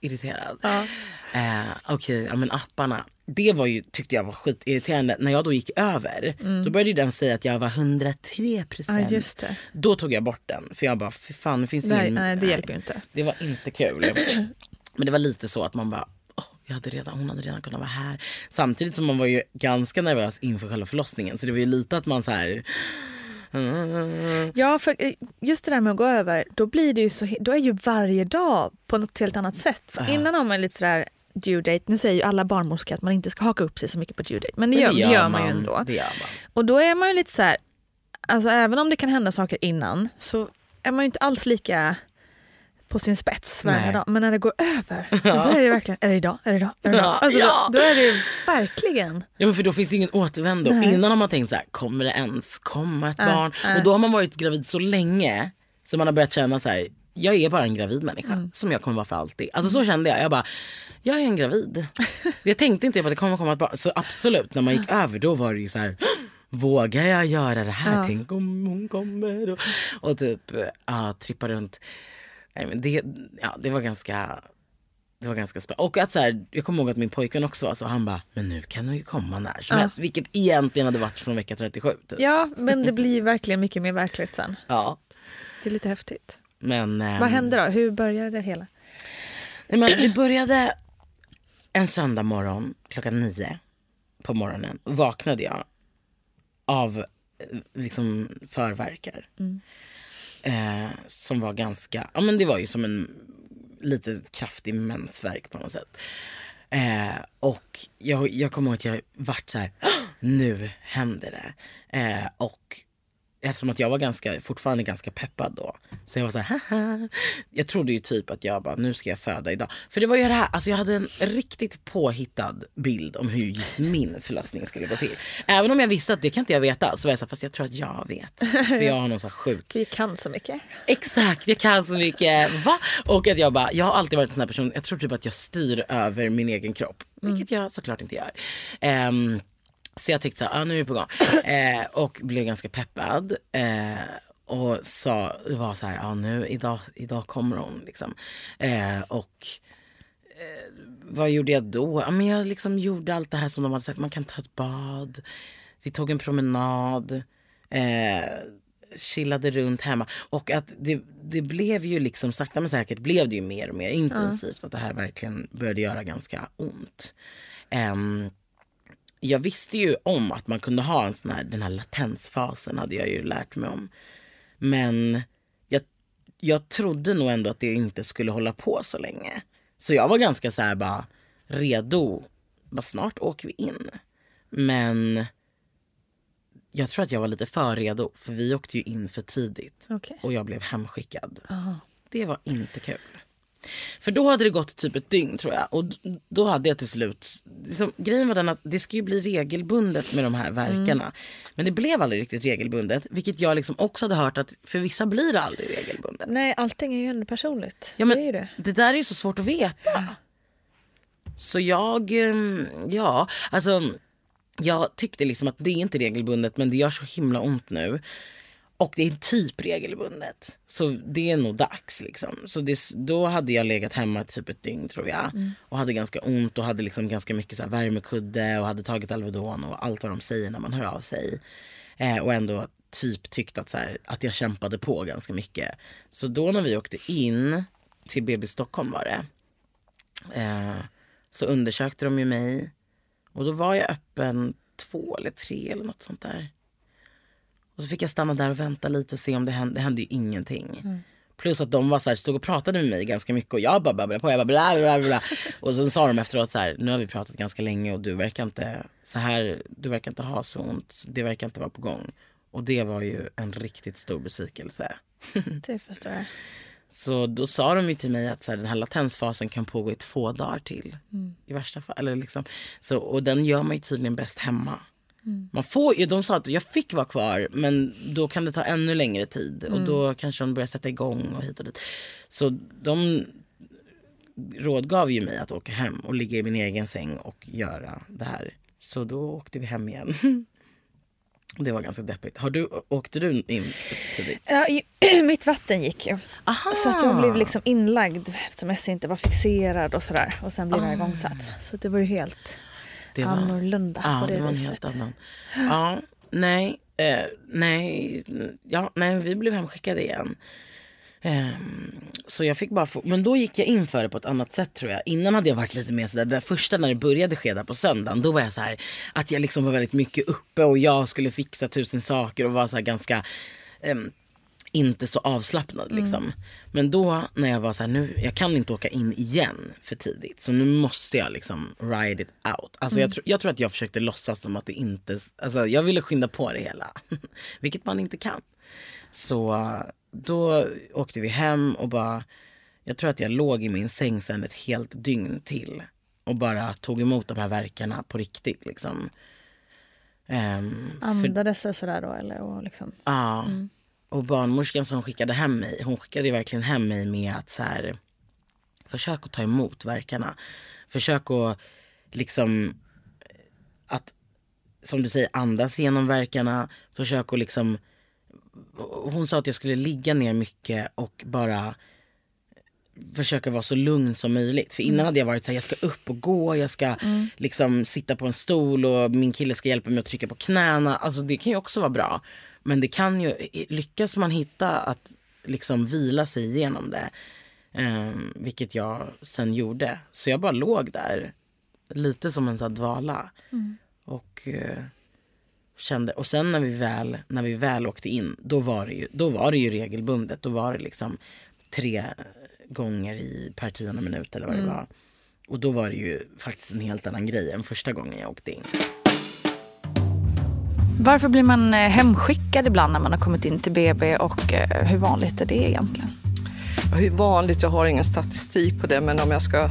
irriterad. Ja. Eh, Okej, ja, men apparna. Det var ju, tyckte jag var skitirriterande. När jag då gick över, då började den säga att jag var 103 Mm. Ja, procent. det. Då tog jag bort den. För jag bara, fy fan det finns Nej, ingen... nej, det hjälper ju inte. Det var inte kul. Men det var lite så att man bara, åh, jag hade redan, hon hade redan kunnat vara här. Samtidigt som man var ju ganska nervös inför själva förlossningen. Så det var ju lite att man så här... Ja, för eh, just det där med att gå över, då blir det ju så, då är ju varje dag på något helt annat sätt. För innan har man lite sådär due date, nu säger ju alla barnmorskor att man inte ska haka upp sig så mycket på due date, men det, Men gör, det gör man ju ändå. Det gör man. Och då är man ju lite så här, alltså även om det kan hända saker innan så är man ju inte alls lika på sin spets varje Nej. dag. Men när det går över, då är det verkligen, är det idag? Är det idag? Är det idag? Ja, Alltså, ja. då, då är det verkligen. Ja men för då finns det ingen återvändo. Nej. Innan har man tänkt så här, kommer det ens komma ett Nej, barn? nej. Och då har man varit gravid så länge så man har börjat känna så här, jag är bara en gravid människa Mm. som jag kommer vara för alltid. Alltså så kände jag. Jag bara, jag är en gravid. jag tänkte inte på att det kommer komma ett barn. Så absolut, när man gick över då var det ju så här, vågar jag göra det här? Ja. Tänk om hon kommer? Och, och typ, ja, trippa runt. Nej, men det, ja, det var ganska det var ganska spännande. Och att så här, jag kommer ihåg att min pojkvän också var så. Han bara, men nu kan hon ju komma när som Ja. helst. Vilket egentligen hade varit från vecka 37. Typ. Ja, men det blir verkligen mycket mer verkligt sen. Ja. Det är lite häftigt. Men, ehm, Vad hände då? Hur började det hela? Nej, men alltså, det började en söndag morgon klockan nio på morgonen. Vaknade jag av eh, liksom förverkar. Eh, som var ganska, ja men det var ju som en lite kraftig mensvärk på något sätt. Eh, och jag, jag kommer ihåg att jag vart så här, "Åh, nu händer det. Eh, och eftersom att jag var ganska, fortfarande ganska peppad då. Så jag var så här, Haha. Jag trodde ju typ att jag bara, nu ska jag föda idag. För det var ju det här, alltså jag hade en riktigt påhittad bild om hur just min förlossning skulle gå till. Även om jag visste att det kan inte jag veta så var jag så här, fast jag tror att jag vet. För jag har någon så här sjuk Vi kan så mycket. Exakt, jag kan så mycket. Va? Och att jag bara, jag har alltid varit en sån här person, jag tror typ att jag styr över min egen kropp. Vilket jag såklart inte gör. Ehm, så jag tyckte så här, ah, nu är det på gång. Eh, och blev ganska peppad. Eh, och sa, var så här, ah, nu, idag, idag kommer hon. Liksom. Eh, och eh, vad gjorde jag då? Ja, men jag liksom gjorde allt det här som de hade sagt. Man kan ta ett bad. Vi tog en promenad. Eh, chillade runt hemma. Och att det, det blev ju liksom sakta men säkert blev det ju mer och mer intensivt. Att det här verkligen började göra ganska ont. Ehm, jag visste ju om att man kunde ha en sån här, den här latensfasen hade jag ju lärt mig om. Men jag, jag trodde nog ändå att det inte skulle hålla på så länge. Så jag var ganska så här bara redo. Bara snart åker vi in. Men jag tror att jag var lite för redo för vi åkte ju in för tidigt. Okej. Och jag blev hemskickad. Det var inte kul. För då hade det gått typ ett dygn tror jag. Och då hade jag till slut... Liksom, grejen var den att det ska ju bli regelbundet med de här verkarna. Men det blev aldrig riktigt regelbundet. Vilket jag liksom också hade hört att för vissa blir det aldrig regelbundet. Nej, allting är ju ändå personligt. Ja, men det det. det där är ju så svårt att veta. Så jag, ehm, ja, alltså jag tyckte liksom att det är inte regelbundet men det gör så himla ont nu. Och det är typ regelbundet. Så det är nog dags liksom. Så det, då hade jag legat hemma typ ett dygn tror jag. Och hade ganska ont och hade liksom ganska mycket så här värmekudde och hade tagit Alvedon och allt vad de säger när man hör av sig. Eh, och ändå typ tyckt att, så här, att jag kämpade på ganska mycket. Så då när vi åkte in till BB Stockholm var det. Eh, så undersökte de ju mig. Och då var jag öppen två eller tre eller något sånt där. Och så fick jag stanna där och vänta lite och se om det hände. Det hände ju ingenting. Plus att de var så här, stod och pratade med mig ganska mycket och jag bara babblade på. Jag bara bla bla bla. Och så sa de efteråt så här, nu har vi pratat ganska länge och du verkar inte så här, du verkar inte ha så ont. Det verkar inte vara på gång. Och det var ju en riktigt stor besvikelse. Det förstår jag. Så då sa de ju till mig att så här, den här latensfasen kan pågå i två dagar till. I värsta fall. Eller liksom. så, och den gör man ju tydligen bäst hemma. Man får, de sa att jag fick vara kvar men då kan det ta ännu längre tid. Och då kanske de börjar sätta igång och hit och dit. Så de rådgav ju mig att åka hem och ligga i min egen säng och göra det här. Så då åkte vi hem igen. Det var ganska deppigt. Har du, åkte du in tidigt? Ja, mitt vatten gick ju. Aha. Så att jag blev liksom inlagd eftersom Essie inte var fixerad och sådär. Och sen blev jag Ah. igångsatt. Så det var ju helt Det var- annorlunda Ja, på det, det var viset. annan. Ja, nej, eh, nej, ja, nej, vi blev hemskickade igen. Ehm, så jag fick bara få, men då gick jag in för det på ett annat sätt tror jag. Innan hade jag varit lite mer sådär, det första när det började ske där på söndagen, då var jag så här att jag liksom var väldigt mycket uppe och jag skulle fixa tusen saker och var så här ganska ehm, inte så avslappnad liksom. Men då när jag var så här, nu, jag kan inte åka in igen för tidigt. Så nu måste jag liksom ride it out. Alltså jag, tr- jag tror att jag försökte låtsas som att det inte, alltså jag ville skynda på det hela. Vilket man inte kan. Så då åkte vi hem och bara, jag tror att jag låg i min säng sen ett helt dygn till. Och bara tog emot de här verkarna på riktigt liksom. För- Andades och sådär då eller? Och liksom. Ja. Och barnmorskan som skickade hem mig, hon skickade verkligen hem mig med att så här, försök att ta emot verkarna. Försök att liksom, att som du säger andas genom verkarna. Försök att liksom, hon sa att jag skulle ligga ner mycket och bara försöka vara så lugn som möjligt. För innan hade jag varit så här, jag ska upp och gå, jag ska liksom sitta på en stol och min kille ska hjälpa mig att trycka på knäna. Alltså det kan ju också vara bra. Men det kan ju, lyckas man hitta att liksom vila sig igenom det, eh, vilket jag sen gjorde. Så jag bara låg där, lite som en sån dvala. Och eh, kände, och sen när vi väl, när vi väl åkte in, då var det ju, då var det ju regelbundet. Då var det liksom tre gånger i per tionde minut eller vad det var. Och då var det ju faktiskt en helt annan grej än första gången jag åkte in. Varför blir man eh, hemskickad ibland när man har kommit in till BB och eh, hur vanligt är det egentligen? Hur vanligt, jag har ingen statistik på det, men om jag ska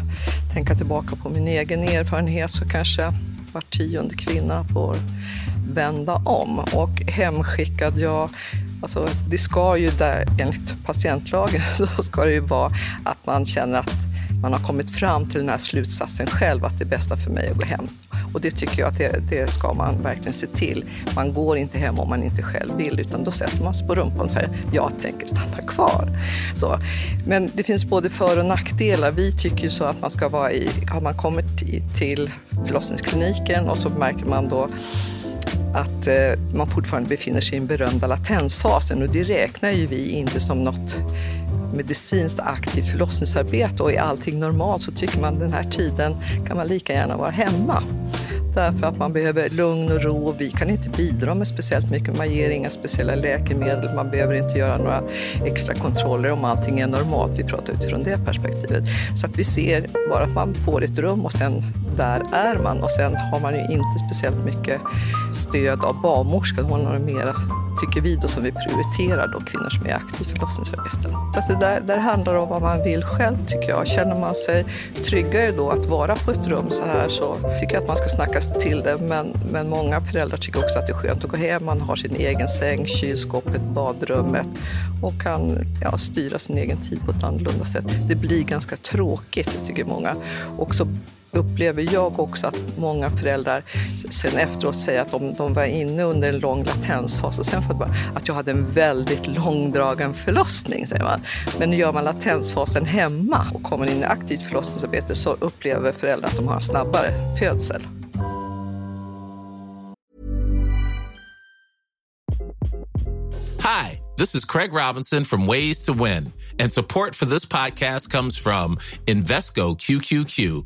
tänka tillbaka på min egen erfarenhet så kanske var tionde kvinna får vända om. Och hemskickad, ja, alltså det ska ju där, enligt patientlagen, så ska det ju vara att man känner att man har kommit fram till den här slutsatsen själv, att det är bästa för mig att gå hem. Och det tycker jag att det, det ska man verkligen se till. Man går inte hem om man inte själv vill, utan då sätter man sig på rumpan och säger jag tänker stanna kvar. Så. Men det finns både för och nackdelar. Vi tycker ju så att man ska vara i, har man kommit till förlossningskliniken och så märker man då att eh, man fortfarande befinner sig i den berömda latensfasen och det räknar ju vi inte som något medicinskt aktivt förlossningsarbete och är allting normalt så tycker man den här tiden kan man lika gärna vara hemma. därför att man behöver lugn och ro. Vi kan inte bidra med speciellt mycket. Man ger inga speciella läkemedel, man behöver inte göra några extra kontroller om allting är normalt. Vi pratar utifrån det perspektivet. Så att vi ser bara att man får ett rum och sen där är man och sen har man ju inte speciellt mycket stöd av barnmorskan. Hon har mera tycker vi då som vi prioriterar då kvinnor som är aktivt förlossningsarbete. Så att det där, där handlar om vad man vill själv tycker jag. Känner man sig tryggare då att vara på ett rum så här så tycker jag att man ska snacka till det. Men, men många föräldrar tycker också att det är skönt att gå hem. Man har sin egen säng, kylskåpet, badrummet och kan ja, styra sin egen tid på ett annorlunda sätt. Det blir ganska tråkigt, tycker många. Och så upplever jag också att många föräldrar sen efteråt säger att de, de var inne under en lång latensfas och sen för att, att jag hade en väldigt långdragen förlossning. Säger man. Men gör man latensfasen hemma och kommer in i aktivt förlossningsarbete så upplever föräldrar att de har en snabbare födsel. Hi, this is Craig Robinson from Ways to Win and support for this podcast comes from Invesco QQQ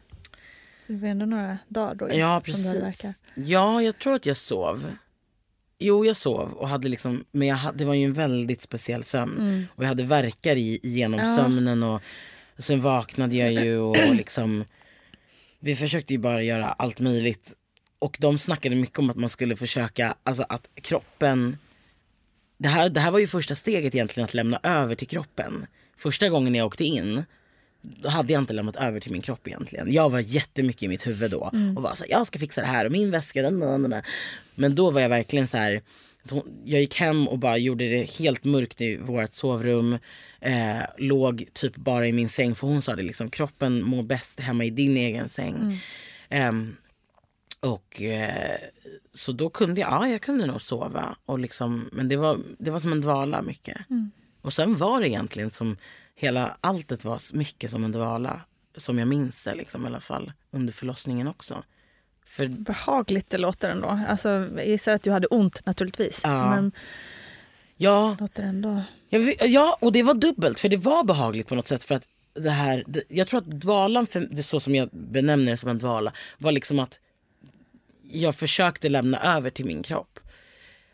Det var ändå några dagar då. Ja, precis. Ja, jag tror att jag sov. Jo, jag sov och hade liksom, men jag hade, det var ju en väldigt speciell sömn. Mm. Och jag hade verkar i, genom Ja. sömnen och, och sen vaknade jag ju och liksom, vi försökte ju bara göra allt möjligt. Och de snackade mycket om att man skulle försöka, alltså att kroppen, det här, det här var ju första steget egentligen att lämna över till kroppen. Första gången jag åkte in, då hade jag inte lämnat över till min kropp egentligen. Jag var jättemycket i mitt huvud då Mm. och var så här, jag ska fixa det här och min väska, den, den, den. Men då var jag verkligen så här. Jag gick hem och bara gjorde det helt mörkt i vårt sovrum. Eh, låg typ bara i min säng för hon sa det liksom, kroppen mår bäst hemma i din egen säng. Ehm, och eh, så då kunde jag, ja jag kunde nog sova. Och liksom, men det var, det var som en dvala mycket. Och sen var det egentligen som hela alltet var mycket som en dvala. Som jag minns det liksom, i alla fall under förlossningen också. För Behagligt det låter ändå. Alltså, jag gissar att du hade ont naturligtvis. Ja. Men ja, låter ändå ja, och det var dubbelt för det var behagligt på något sätt för att det här, det, jag tror att dvalan, för det är så som jag benämner det som en dvala, var liksom att jag försökte lämna över till min kropp.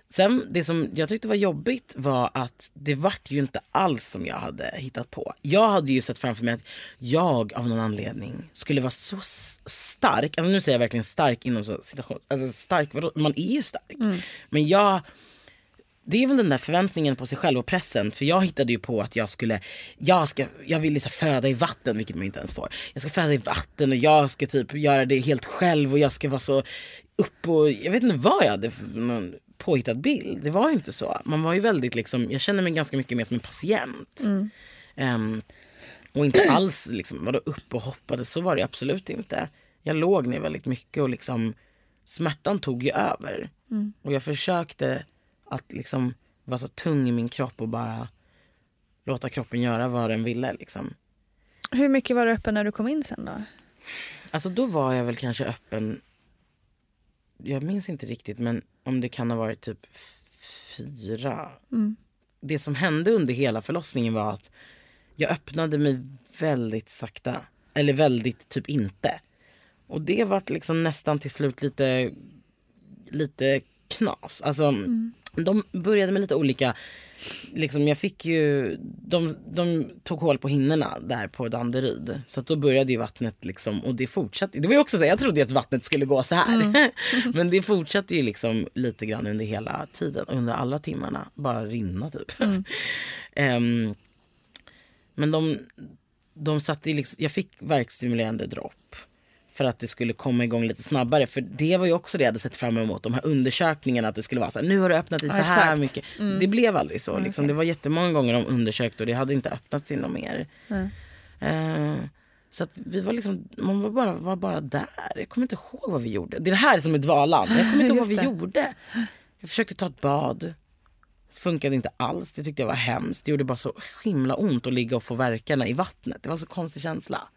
Sen det som jag tyckte var jobbigt var att det vart ju inte alls som jag hade hittat på. Jag hade ju sett framför mig att jag av någon anledning skulle vara så stark, alltså nu säger jag verkligen stark inom situation, alltså stark, vadå? man är ju stark. Men jag det är väl den där förväntningen på sig själv och pressen. För jag hittade ju på att jag skulle, jag, ska, jag vill liksom föda i vatten, vilket man inte ens får. Jag ska föda i vatten och jag ska typ göra det helt själv och jag ska vara så upp och jag vet inte vad jag hade för någon påhittad bild. Det var ju inte så. Man var ju väldigt liksom, jag känner mig ganska mycket mer som en patient. Ehm, och inte alls liksom, vadå upp och hoppade, så var det absolut inte. Jag låg ner väldigt mycket och liksom smärtan tog ju över. Och jag försökte att liksom vara så tung i min kropp och bara låta kroppen göra vad den ville. Liksom. Hur mycket var du öppen när du kom in sen då? Alltså då var jag väl kanske öppen, jag minns inte riktigt men om det kan ha varit typ fyra. Det som hände under hela förlossningen var att jag öppnade mig väldigt sakta. Eller väldigt typ inte. Och det vart liksom nästan till slut lite, lite knas. Alltså de började med lite olika Liksom jag fick ju, de, de tog hål på hinnorna där på Danderyd. Så att då började ju vattnet liksom, och det fortsatte. Det var ju också så, här, jag trodde att vattnet skulle gå så här. Men det fortsatte ju liksom lite grann under hela tiden, under alla timmarna. Bara rinna typ. Ehm, men de, de satte liksom, jag fick verkstimulerande dropp. För att det skulle komma igång lite snabbare. För det var ju också det jag hade sett fram emot. De här undersökningarna. Att det skulle vara så här, nu har det öppnat i så här exakt. mycket. Det blev aldrig så. Liksom. Det var jättemånga gånger de undersökte och det hade inte öppnats in något mer. Eh, så att vi var liksom, man var bara, var bara där. Jag kommer inte ihåg vad vi gjorde. Det är det här som är dvalan. Jag kommer inte ihåg vad vi det. gjorde. Jag försökte ta ett bad. Funkade inte alls. Det tyckte jag var hemskt. Det gjorde bara så himla ont att ligga och få verkarna i vattnet. Det var så konstig känsla.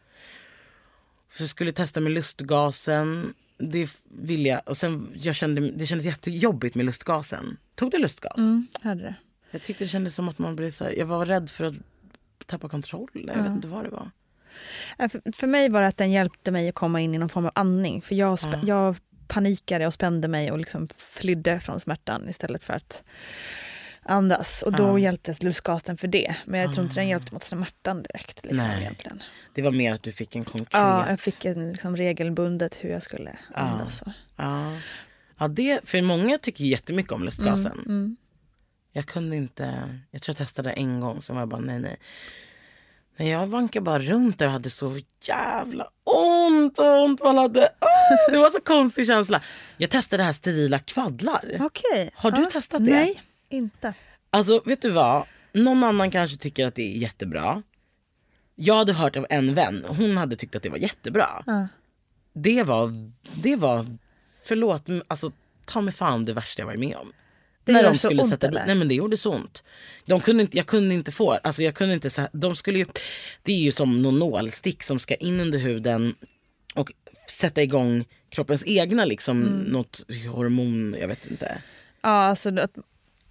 Så jag skulle testa med lustgasen. Det ville jag. Och sen, jag kände, det kändes jättejobbigt med lustgasen. Tog du lustgas? Mm, hade det. Jag tyckte det kändes som att man blev så här, jag var rädd för att tappa kontroll. Jag vet inte vad det var. Ja, För, för mig var det att den hjälpte mig att komma in i någon form av andning. För jag, spä- jag panikade och spände mig och liksom flydde från smärtan istället för att andas. Och då Ja. hjälpte lustgasen för det. Men jag tror inte den hjälpte mot smärtan direkt. Liksom, Nej. egentligen. Det var mer att du fick en konkret... Ja, jag fick en, liksom, regelbundet hur jag skulle andas. och- Ja. ja det, för många tycker jättemycket om lustgasen. Mm. Jag kunde inte, jag tror jag testade en gång, så var jag bara nej nej. Men jag vankade bara runt där och hade så jävla ont, ont man hade. Åh, det var så konstig känsla. Jag testade det här sterila kvaddlar. Okej. Har du testat det? Nej, inte. Alltså vet du vad? Någon annan kanske tycker att det är jättebra. Jag hade hört av en vän, hon hade tyckt att det var jättebra. Ja. Det var, det var, förlåt, alltså ta mig fan det värsta jag varit med om. Det när de skulle sätta dit, nej men det gjorde så ont. De kunde inte, jag kunde inte få, alltså jag kunde inte, de skulle ju, det är ju som någon nålstick som ska in under huden och sätta igång kroppens egna liksom, Mm. något hormon, jag vet inte. Ja, alltså att,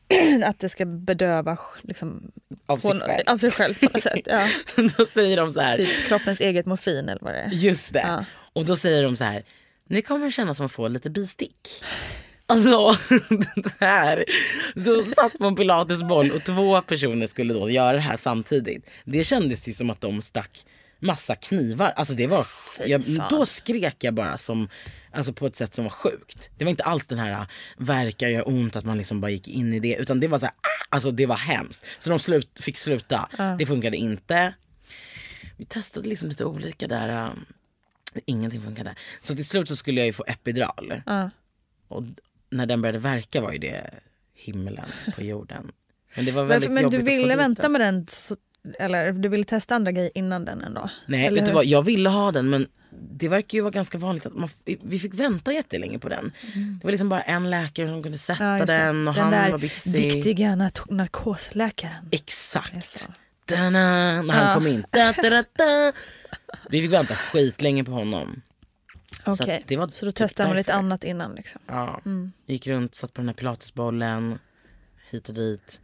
att det ska bedöva liksom, Av sig på- själv. av sig själv på något sätt. Ja. Då säger de så här, Typ kroppens eget morfin eller vad det är. Just det. Ja. Och då säger de så här, ni kommer känna som att få lite bistick. Alltså det här. Så satt på en pilatesboll och två personer skulle då göra det här samtidigt. Det kändes ju som att de stack massa knivar. Alltså det var, jag, då skrek jag bara som, alltså på ett sätt som var sjukt. Det var inte allt den här verkar göra ont att man liksom bara gick in i det. Utan det var så här, ah! alltså det var hemskt. Så de slut, fick sluta. Det funkade inte. Vi testade liksom lite olika där. um, Ingenting funkade. Så till slut så skulle jag ju få epidural. Ja. Och när den började verka var ju det himlen på jorden. Men det var Men, väldigt men jobbigt du ville vänta med den, så, eller du ville testa andra grejer innan den ändå? Nej eller vet du vad, jag ville ha den men det verkar ju vara ganska vanligt att man, vi fick vänta jättelänge på den. Det var liksom bara en läkare som kunde sätta Mm. Ja, den och den han där var busy. viktiga nar- narkosläkaren. Exakt. Så. Da-na, när han Ja. kom in. Da, da. Vi fick vänta skitlänge på honom. Så Okej, det var så då typ testade man lite annat innan liksom. Ja. Gick runt, satt på den här pilatesbollen. hit och dit.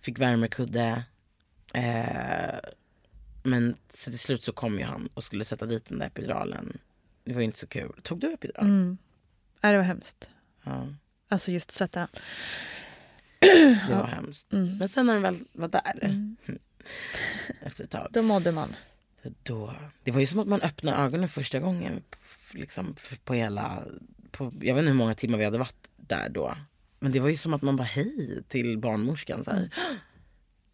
Fick värmekudde. Eh, men så till slut så kom ju han och skulle sätta dit den där epiduralen. Det var ju inte så kul. Tog du epidural? Mm. Ja, det var hemskt. Ja, Alltså just sätta den. det var hemskt. Mm. Men sen när den väl var där, efter ett tag. Då mådde man. Då, det var ju som att man öppnade ögonen första gången. Liksom, på hela, på, jag vet inte hur många timmar vi hade varit där då. Men det var ju som att man bara hej till barnmorskan. Så här.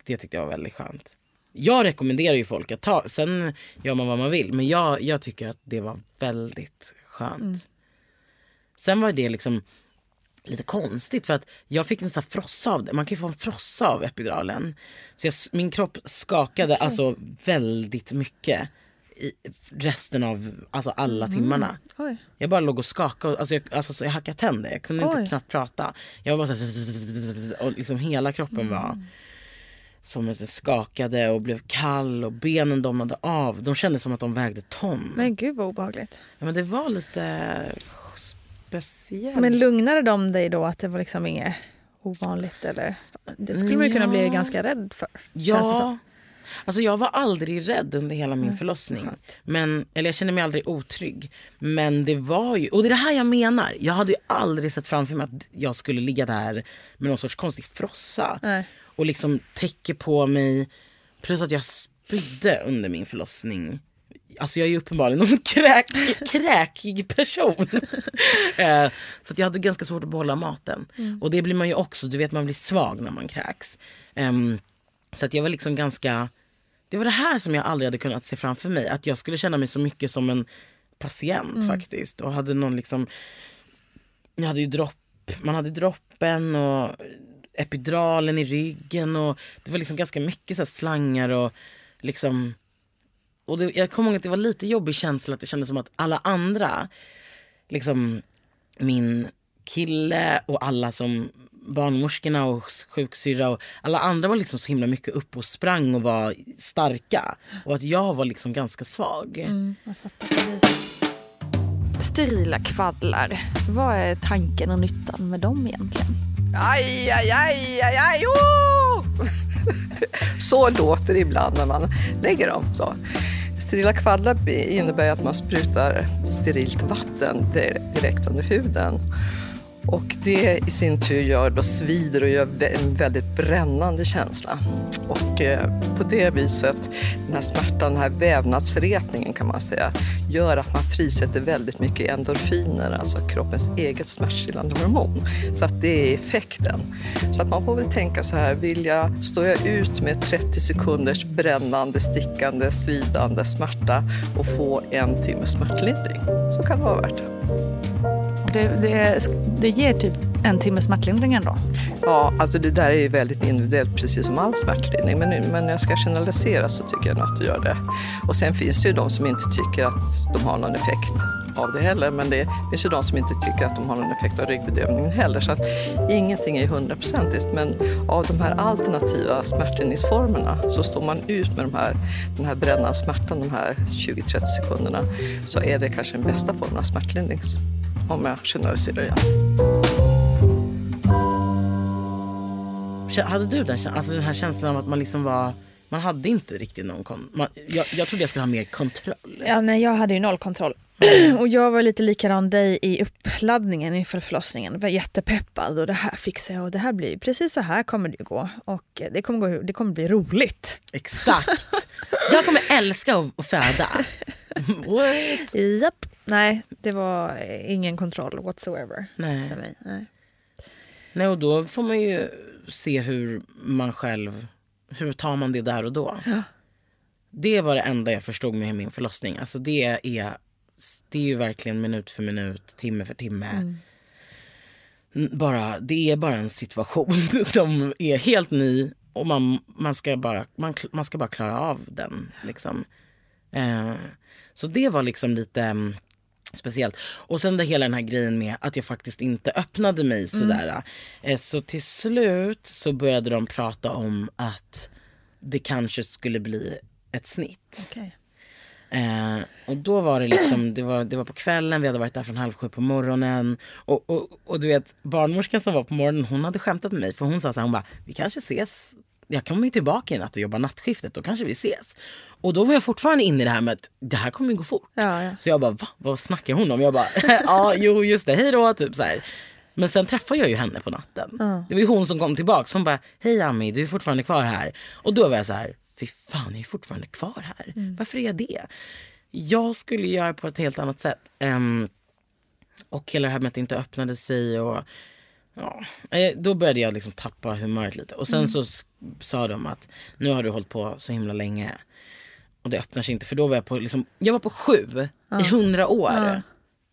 Det tyckte jag var väldigt skönt. Jag rekommenderar ju folk att ta, sen gör man vad man vill. Men jag, jag tycker att det var väldigt skönt. Sen var det liksom lite konstigt för att jag fick en sån här frossa av det. Man kan ju få en frossa av epiduralen. Så jag, min kropp skakade alltså väldigt mycket i resten av alltså alla timmarna. Oj. Jag bara låg och skakade. Alltså jag, alltså, så jag hackade tänder. Jag kunde Oj. inte knappt prata. Jag var bara så här, och liksom hela kroppen var som skakade och blev kall och benen domnade av. De kändes som att de vägde ton. Men gud vad obehagligt. Ja, men det var lite speciellt. Men lugnade de dig då att det var liksom inget ovanligt eller? Det skulle man ju kunna bli Ja. ganska rädd för. känns det som. Ja. Alltså jag var aldrig rädd under hela min förlossning. Men, eller jag kände mig aldrig otrygg. Men det var ju, och det är det här jag menar. Jag hade ju aldrig sett framför mig att jag skulle ligga där med någon sorts konstig frossa. Nej. Och liksom täcker på mig. Plus att jag spydde under min förlossning. Alltså jag är ju uppenbarligen en kräk, kräkig person. Eh, så att jag hade ganska svårt att behålla maten. Och det blir man ju också, du vet man blir svag när man kräks. Ehm, så att jag var liksom ganska, det var det här som jag aldrig hade kunnat se framför mig. Att jag skulle känna mig så mycket som en patient faktiskt. Och hade någon liksom, jag hade ju dropp, man hade droppen och epiduralen i ryggen och det var liksom ganska mycket så här slangar och liksom och det, jag kommer ihåg att det var lite jobbig känsla att det kändes som att alla andra, liksom min kille och alla som barnmorskorna och sjuksyra och alla andra var liksom så himla mycket upp och sprang och var starka. Och att jag var liksom ganska svag. Mm, jag. Sterila kvaddlar. Vad är tanken och nyttan med dem egentligen? Aj, aj, aj, aj, aj, oh! Så låter det ibland när man lägger dem. Så. Sterila kvaddlar innebär att man sprutar sterilt vatten direkt under huden. Och det i sin tur gör då svider och gör en väldigt brännande känsla. Och eh, på det viset, den här smärtan, den här vävnadsretningen kan man säga, gör att man frisätter väldigt mycket endorfiner, alltså kroppens eget smärtstillande hormon. Så att det är effekten. Så att man får väl tänka så här, vill jag, står jag ut med 30 sekunders brännande, stickande, svidande smärta och få en timme smärtlindring så kan det vara värt det. Det, det, det ger typ en timmes smärtlindring ändå. Ja, alltså det där är ju väldigt individuellt, precis som all smärtlindring. Men, men när jag ska generalisera så tycker jag nog att det gör det. Och sen finns det ju de som inte tycker att de har någon effekt av det heller. Men det finns ju de som inte tycker att de har någon effekt av ryggbedövningen heller. Så att ingenting är hundraprocentigt. Men av de här alternativa smärtlindringsformerna så står man ut med de här, den här brännande smärtan de här 20-30 sekunderna så är det kanske den bästa formen av smärtlindring. Om jag generaliserar igen. Hade du den, alltså den här känslan av att man liksom var, man hade inte riktigt någon kon- man, jag, jag trodde jag skulle ha mer kontroll. Ja, nej, jag hade ju noll kontroll. och jag var lite likadan dig i uppladdningen inför förlossningen. Jag var jättepeppad och det här fixar jag och det här blir precis så här kommer det ju gå. Och det kommer, gå, det kommer bli roligt. Exakt. Jag kommer älska att, att föda. What? Japp. Nej, det var ingen kontroll whatsoever Nej. för mig. Nej. Nej, och då får man ju se hur man själv, hur tar man det där och då. Det var det enda jag förstod med min förlossning. Alltså det är, det är ju verkligen minut för minut, timme för timme. N- Bara, det är bara en situation som är helt ny och man, man, ska, bara, man, man ska bara klara av den. Liksom. Eh, så det var liksom lite mm, speciellt. Och sen det hela den här grejen med att jag faktiskt inte öppnade mig sådär. Eh, så till slut så började de prata om att det kanske skulle bli ett snitt. Okej. Eh, och då var det liksom, det var, det var på kvällen, vi hade varit där från halv sju på morgonen. Och, och, och du vet, barnmorskan som var på morgonen, hon hade skämtat med mig. För hon sa så här, hon bara, vi kanske ses. Jag kommer ju tillbaka i natt och jobbar nattskiftet, då kanske vi ses. Och då var jag fortfarande inne i det här med att det här kommer ju gå fort. Ja, ja. Så jag bara, va? Vad snackar hon om? Jag bara, ja jo just det, hej då. Typ så här. Men sen träffade jag ju henne på natten. Det var ju hon som kom tillbaks. Hon bara, hej Ami, du är fortfarande kvar här. Och då var jag så här, fy fan jag är fortfarande kvar här. Varför är jag det? Jag skulle göra på ett helt annat sätt. Ehm, och hela det här med att det inte öppnade sig och Ja, eh, då började jag liksom tappa humöret lite. Och sen så s- sa de att nu har du hållit på så himla länge. Och det öppnar sig inte. För då var jag på, liksom, jag var på sju i hundra år.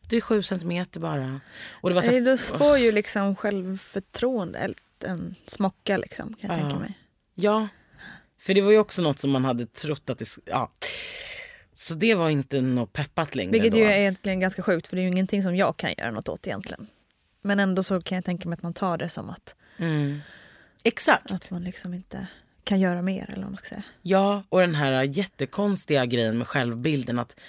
Det är sju centimeter bara. Och det var så Nej, här, Då får ju liksom självförtroende en smocka liksom, kan jag Ja. tänka mig. Ja, för det var ju också något som man hade trott att det... Ja. Så det var inte något peppat längre Vilket då. ju är egentligen ganska sjukt för det är ju ingenting som jag kan göra något åt egentligen. Men ändå så kan jag tänka mig att man tar det som att, Mm. Exakt. att man liksom inte kan göra mer eller vad man ska säga. Ja, och den här jättekonstiga grejen med självbilden att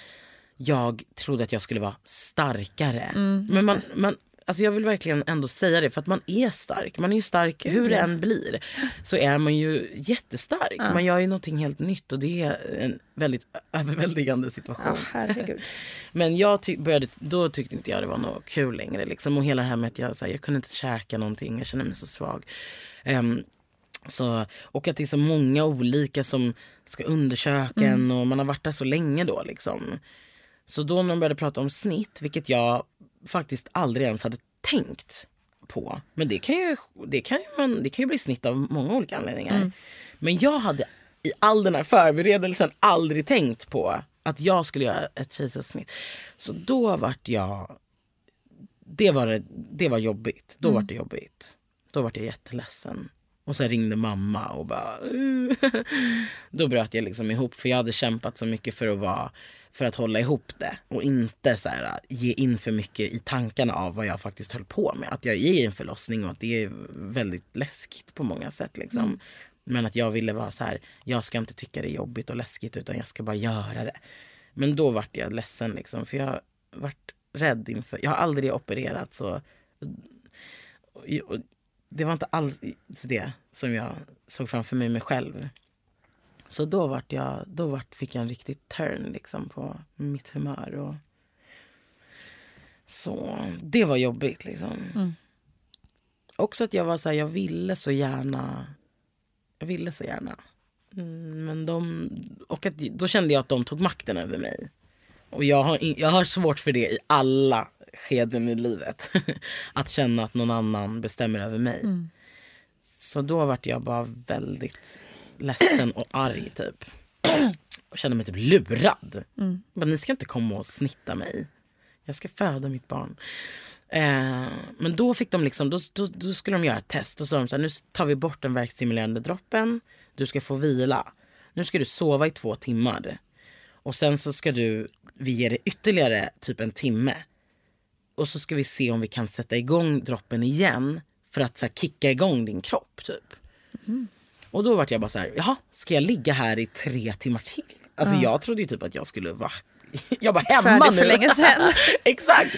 jag trodde att jag skulle vara starkare. Men man, man, alltså jag vill verkligen ändå säga det för att man är stark. Man är ju stark hur det än blir. Så är man ju jättestark. Man gör ju någonting helt nytt och det är en väldigt överväldigande situation. herregud. Men jag ty- började, då tyckte inte jag det var något kul längre. Liksom. Och hela det här med att jag, så här, jag kunde inte käka någonting, jag kände mig så svag. Ehm, så, och att det är så många olika som ska undersöka en och man har varit där så länge då. Liksom. Så då när de började prata om snitt, vilket jag faktiskt aldrig ens hade tänkt på. Men det kan ju, det kan ju, man, det kan ju bli snitt av många olika anledningar. Men jag hade i all den här förberedelsen aldrig tänkt på att jag skulle göra ett kejsarsnitt. Så då vart jag... Det var, det, var jobbigt. Då vart det jobbigt. Då vart jag jätteledsen. Och sen ringde mamma och bara... då bröt jag liksom ihop för jag hade kämpat så mycket för att vara för att hålla ihop det och inte så här, ge in för mycket i tankarna av vad jag faktiskt höll på med. Att jag är i en förlossning och att det är väldigt läskigt på många sätt. Liksom. Men att jag ville vara så här, jag ska inte tycka det är jobbigt och läskigt utan jag ska bara göra det. Men då vart jag ledsen liksom för jag vart rädd inför, jag har aldrig opererat så det var inte alls det som jag såg framför mig, mig själv. Så då, vart jag, då vart, fick jag en riktig turn liksom, på mitt humör. Och... Så det var jobbigt. Liksom. Också att jag var så här, jag ville så gärna. Jag ville så gärna. Mm, men de, och att, då kände jag att de tog makten över mig. Och jag har, jag har svårt för det i alla skeden i livet. att känna att någon annan bestämmer över mig. Så då vart jag bara väldigt ledsen och arg typ. Och kände mig typ lurad. Bara, Ni ska inte komma och snitta mig. Jag ska föda mitt barn. Eh, men då fick de liksom, då, då, då skulle de göra ett test. Och så sa de så här, nu tar vi bort den värkstimulerande droppen. Du ska få vila. Nu ska du sova i två timmar. Och sen så ska du, vi ger dig ytterligare typ en timme. Och så ska vi se om vi kan sätta igång droppen igen. För att så här, kicka igång din kropp typ. Och då vart jag bara så här, jaha, ska jag ligga här i tre timmar till? Alltså jag trodde ju typ att jag skulle vara, jag var hemma Färdig nu. för länge sedan. Exakt.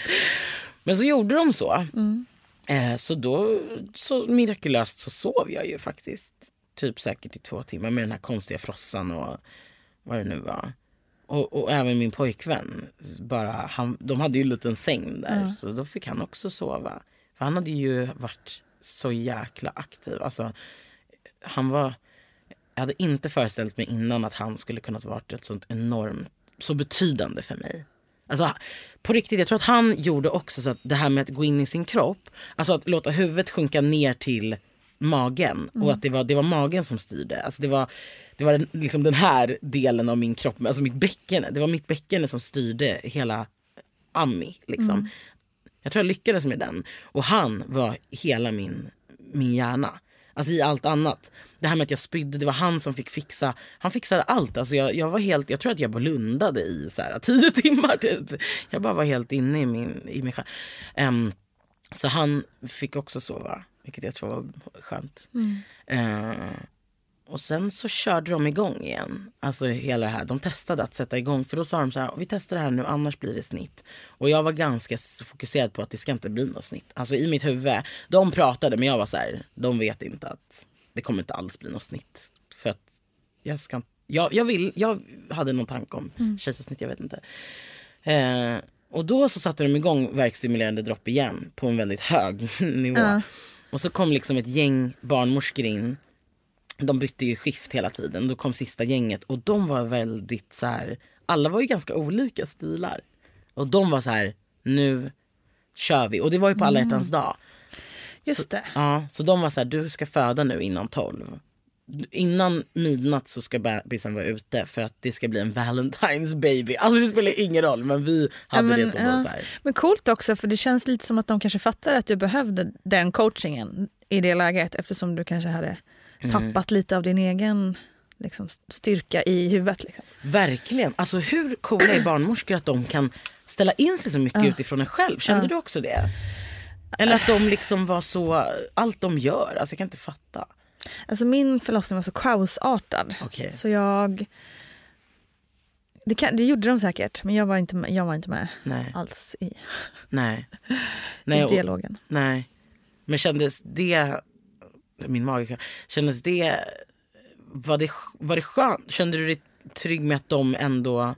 Men så gjorde de så. Eh, så då, så mirakulöst så sov jag ju faktiskt. Typ säkert i två timmar med den här konstiga frossan och vad det nu var. Och, och även min pojkvän. Bara, han, de hade ju en liten säng där så då fick han också sova. För han hade ju varit så jäkla aktiv. Alltså, han var... Jag hade inte föreställt mig innan att han skulle kunnat vara ett sånt enormt, så betydande för mig. Alltså på riktigt, jag tror att han gjorde också så att det här med att gå in i sin kropp, alltså att låta huvudet sjunka ner till magen och att det var, det var magen som styrde. Alltså det var, det var den, liksom den här delen av min kropp, alltså mitt bäcken. Det var mitt bäcken som styrde hela Ami. Liksom. Jag tror jag lyckades med den. Och han var hela min, min hjärna. Alltså i allt annat. Det här med att jag spydde, det var han som fick fixa. Han fixade allt. Alltså jag, jag var helt, jag tror att jag blundade i så här, tio timmar typ. Jag bara var helt inne i, min, i mig själv. Ehm, så han fick också sova, vilket jag tror var skönt. Eh, och sen så körde de igång igen. Alltså hela det här. De testade att sätta igång. För då sa de så här, vi testar det här nu annars blir det snitt. Och jag var ganska fokuserad på att det ska inte bli något snitt. Alltså i mitt huvud. De pratade men jag var så här, de vet inte att det kommer inte alls bli något snitt. För att jag ska jag, jag vill, jag hade någon tanke om Mm. kejsarsnitt, jag vet inte. Eh, och då så satte de igång verkstimulerande dropp igen på en väldigt hög nivå. Ja. Och så kom liksom ett gäng barnmorskor in. De bytte ju skift hela tiden. Då kom sista gänget och de var väldigt så här. Alla var ju ganska olika stilar. Och de var så här, nu kör vi. Och det var ju på alla hjärtans dag. Just så, det. Ja, så de var så här, du ska föda nu innan tolv. Innan midnatt så ska bebisen vara ute för att det ska bli en Valentine's baby. Alltså det spelar ingen roll men vi hade men, det som ja. så här. Men coolt också för det känns lite som att de kanske fattar att du behövde den coachingen i det läget eftersom du kanske hade Mm. tappat lite av din egen liksom, styrka i huvudet. Liksom. Verkligen. Alltså hur coola är barnmorskor att de kan ställa in sig så mycket Ja. utifrån en själv? Kände Ja. du också det? Eller att de liksom var så, allt de gör, alltså jag kan inte fatta. Alltså min förlossning var så kaosartad. Okej. Så jag... Det, kan, det gjorde de säkert men jag var inte med, jag var inte med Nej. alls i, Nej. i och- dialogen. Nej. Men kändes det, min mage, kändes det, var det, var det skönt? Kände du dig trygg med att de ändå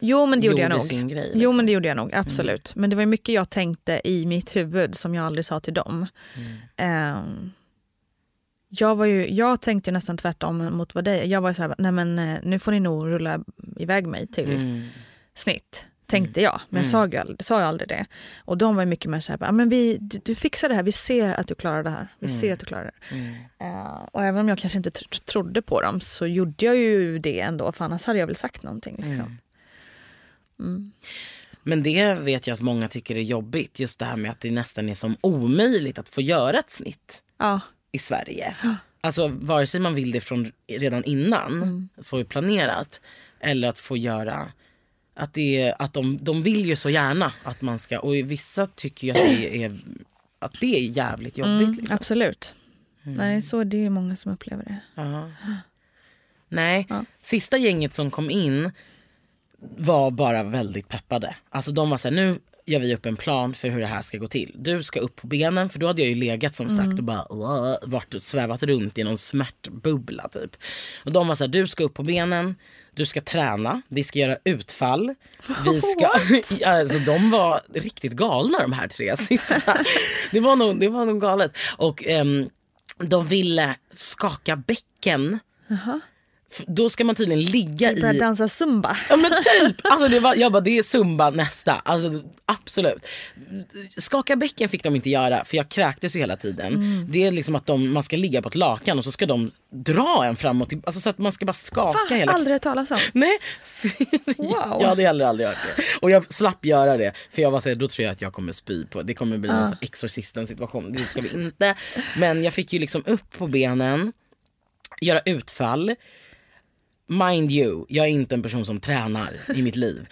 Jo men det gjorde, jag gjorde nog. sin grej? liksom? Mm. Jo men det gjorde jag nog, absolut. Men det var mycket jag tänkte i mitt huvud som jag aldrig sa till dem. Mm. Ehm, jag, var ju, jag tänkte nästan tvärtom mot vad dig. Jag var så här, nej men eh, nu får ni nog rulla iväg mig till Mm. snitt. Tänkte jag, men jag Mm. sa ju aldrig, sa ju aldrig det. Och de var ju mycket mer så här, "Ja, men vi, du, du fixar det här, vi ser att du klarar det här. Vi Mm. ser att du klarar det. Mm. Eh, och även om jag kanske inte tr- trodde på dem så gjorde jag ju det ändå, för annars hade jag väl sagt någonting. Liksom. Mm. Mm. Men det vet jag att många tycker är jobbigt. Just det här med att det nästan är som omöjligt att få göra ett snitt Ja. I Sverige. Alltså vare sig man vill det från redan innan, Mm. få planerat. Eller att få göra, att, det är, att de, de vill ju så gärna att man ska, och vissa tycker ju att det är, att det är jävligt jobbigt. Mm, liksom. absolut. Nej, så det är många som upplever det. Ja. Nej, Ja. sista gänget som kom in var bara väldigt peppade. Alltså de var så här, nu gör vi upp en plan för hur det här ska gå till. Du ska upp på benen, för då hade jag ju legat som sagt och bara "Åh", varit och svävat runt i någon smärtbubbla typ. Och de var så här, du ska upp på benen, du ska träna, vi ska göra utfall. Vi ska... alltså, de var riktigt galna de här tre sista. det, var nog, det var nog galet. Och ehm, de ville skaka bäcken. F- Då ska man tydligen ligga i... dansa zumba. Ja men typ! Alltså det var, jag bara det är zumba nästa. Alltså absolut. Skaka bäcken fick de inte göra för jag kräktes ju hela tiden. Mm. Det är liksom att de, man ska ligga på ett lakan och så ska de dra en framåt. Alltså så att man ska bara skaka Fan, hela aldrig hört talas om. Nej. Wow. Jag hade heller aldrig hört det. Och jag slapp göra det. För jag var såhär, då tror jag att jag kommer spy på. Det kommer bli en sån exorcisten situation. Det ska vi inte. Men jag fick ju liksom upp på benen. Göra utfall. Mind you, jag är inte en person som tränar i mitt liv.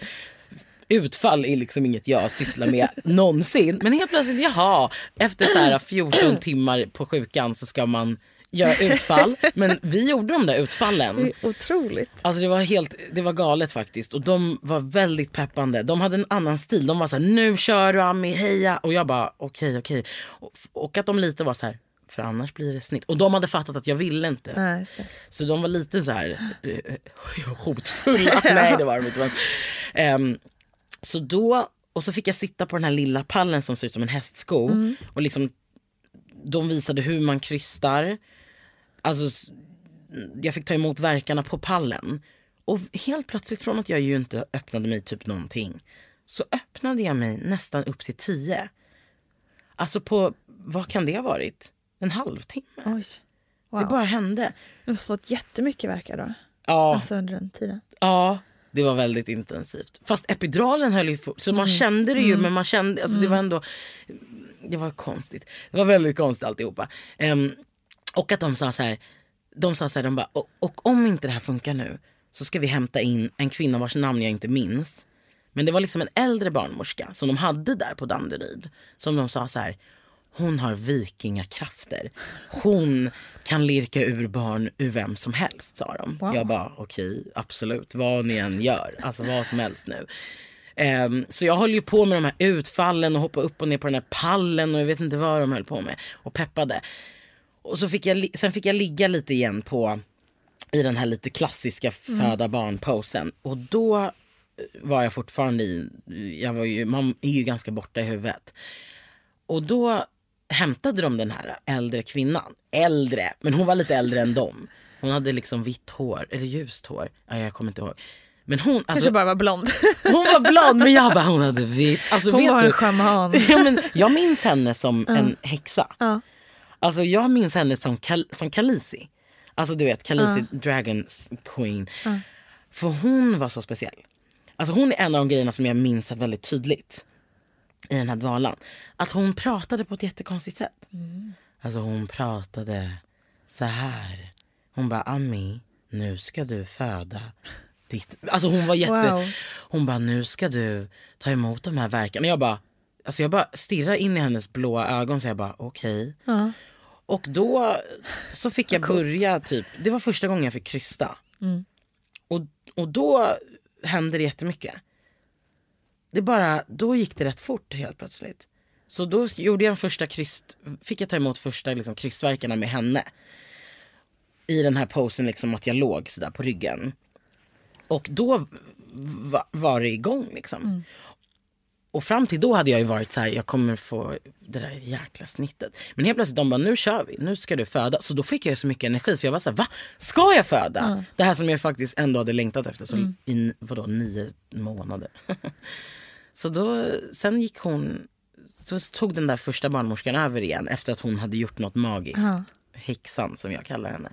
Utfall är liksom inget jag sysslar med någonsin. Men helt plötsligt, jaha, efter så här 14 timmar på sjukan så ska man göra utfall. Men vi gjorde de där utfallen. Otroligt. Alltså det var helt, det var galet faktiskt. Och de var väldigt peppande. De hade en annan stil. De var så här, nu kör du Ami, heja. Och jag bara, okej, okej. Och, och att de lite var så här, för annars blir det snitt. Och de hade fattat att jag ville inte. Det. Så de var lite så här eh, hotfulla. Nej det var de inte. Men, ehm, så då, och så fick jag sitta på den här lilla pallen som ser ut som en hästsko. Och liksom, de visade hur man krystar. Alltså, jag fick ta emot verkarna på pallen. Och helt plötsligt från att jag ju inte öppnade mig typ någonting. Så öppnade jag mig nästan upp till tio. Alltså på, vad kan det ha varit? En halvtimme? Oj. Wow. Det bara hände. Du har fått jättemycket verkar då. Ja, Alltså under den tiden. ja, det var väldigt intensivt. Fast epiduralen höll ju for, så man kände det ju men man kände, alltså det var ändå, det var konstigt. Det var väldigt konstigt alltihopa. Um, och att de sa så här, de sa så här, de bara, och, och om inte det här funkar nu så ska vi hämta in en kvinna vars namn jag inte minns. Men det var liksom en äldre barnmorska som de hade där på Danderyd. Som de sa så här, hon har vikingakrafter. Hon kan lirka ur barn ur vem som helst sa de. Wow. Jag bara okej, absolut, vad ni än gör, alltså vad som helst nu. Ehm, så jag höll ju på med de här utfallen och hoppa upp och ner på den här pallen och jag vet inte vad de höll på med och peppade. Och så fick jag, sen fick jag ligga lite igen på i den här lite klassiska föda barn-posen. Och då eh, var jag fortfarande i, jag var ju, man är ju ganska borta i huvudet. Och då hämtade de den här äldre kvinnan. Äldre, men hon var lite äldre än dem. Hon hade liksom vitt hår, eller ljust hår. Ja, jag kommer inte ihåg. Men hon, Kanske alltså, bara var blond. hon var blond men jag bara hon hade vitt. Alltså, Hon var du? en schaman. Ja, men jag minns henne som en häxa. Ja. Alltså jag minns henne som, Kal som Khaleesi. Alltså du vet Khaleesi, Dragons Queen. För hon var så speciell. Alltså hon är en av de grejerna som jag minns väldigt tydligt i den här dvalan. Att hon pratade på ett jättekonstigt sätt. Alltså hon pratade så här. Hon bara Ami, nu ska du föda ditt... Alltså hon var jätte... Wow. Hon bara nu ska du ta emot de här verkarna. Jag bara, alltså jag bara stirrar in i hennes blåa ögon så jag bara okej. Ja. Och då så fick jag börja typ, det var första gången jag fick krysta. Mm. Och, och då hände det jättemycket. Det bara, då gick det rätt fort helt plötsligt. Så då gjorde jag en första kryst, fick jag ta emot första liksom, krystverkarna med henne. I den här posen liksom att jag låg sådär på ryggen. Och då va, var det igång liksom. Och fram till då hade jag ju varit så här, jag kommer få det där jäkla snittet. Men helt plötsligt de bara, nu kör vi, nu ska du föda. Så då fick jag så mycket energi för jag var så här, va? Ska jag föda? Det här som jag faktiskt ändå hade längtat efter så i vadå, nio månader. så då, sen gick hon, så tog den där första barnmorskan över igen efter att hon hade gjort något magiskt. Ja. Häxan som jag kallar henne.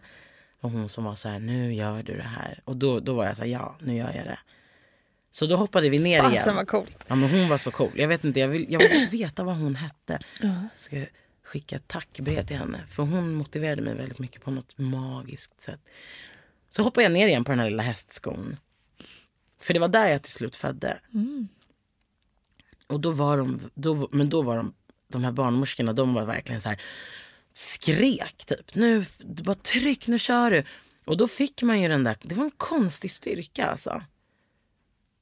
Och hon som var så här, nu gör du det här. Och då, då var jag så här, ja nu gör jag det. Så då hoppade vi ner igen. Fasen vad coolt. Ja men hon var så cool. Jag vet inte, jag vill, jag vill veta vad hon hette. Jag ska skicka ett tackbrev till henne. För hon motiverade mig väldigt mycket på något magiskt sätt. Så hoppade jag ner igen på den här lilla hästskon. För det var där jag till slut födde. Och då var de, då, men då var de, de här barnmorskorna, de var verkligen så här skrek typ. Nu, bara tryck, nu kör du. Och då fick man ju den där, det var en konstig styrka alltså.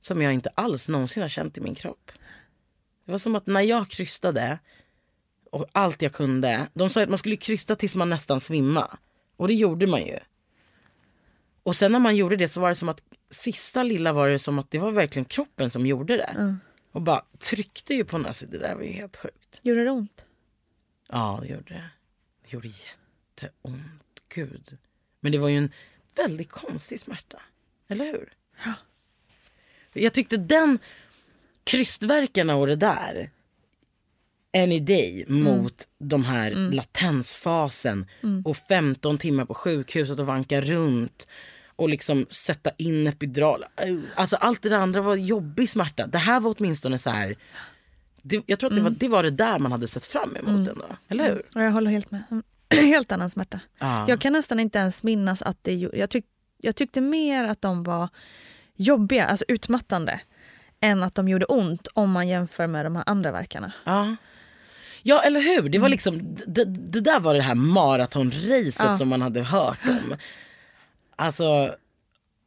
Som jag inte alls någonsin har känt i min kropp. Det var som att när jag krystade och allt jag kunde. De sa att man skulle krysta tills man nästan svimma. Och det gjorde man ju. Och sen när man gjorde det så var det som att sista lilla var det som att det var verkligen kroppen som gjorde det. Mm. Och bara tryckte ju på den. Alltså, det där var ju helt sjukt. Gjorde det ont? Ja, det gjorde det. Det gjorde jätteont. Gud. Men det var ju en väldigt konstig smärta. Eller hur? Jag tyckte den krystverkarna och det där any day mot de här latensfasen och 15 timmar på sjukhuset och vanka runt och liksom sätta in epidural. Alltså allt det där andra var jobbig smärta. Det här var åtminstone så här. Det, jag tror att det, var, det var det där man hade sett fram emot ändå. Eller hur? Ja, jag håller helt med. Helt annan smärta. Ja. Jag kan nästan inte ens minnas att det. Jag, tyck, jag tyckte mer att de var jobbiga, alltså utmattande än att de gjorde ont om man jämför med de här andra verkarna. Ja. Ja eller hur, det var liksom, det, det där var det här maratonracet Ja. som man hade hört om. Alltså,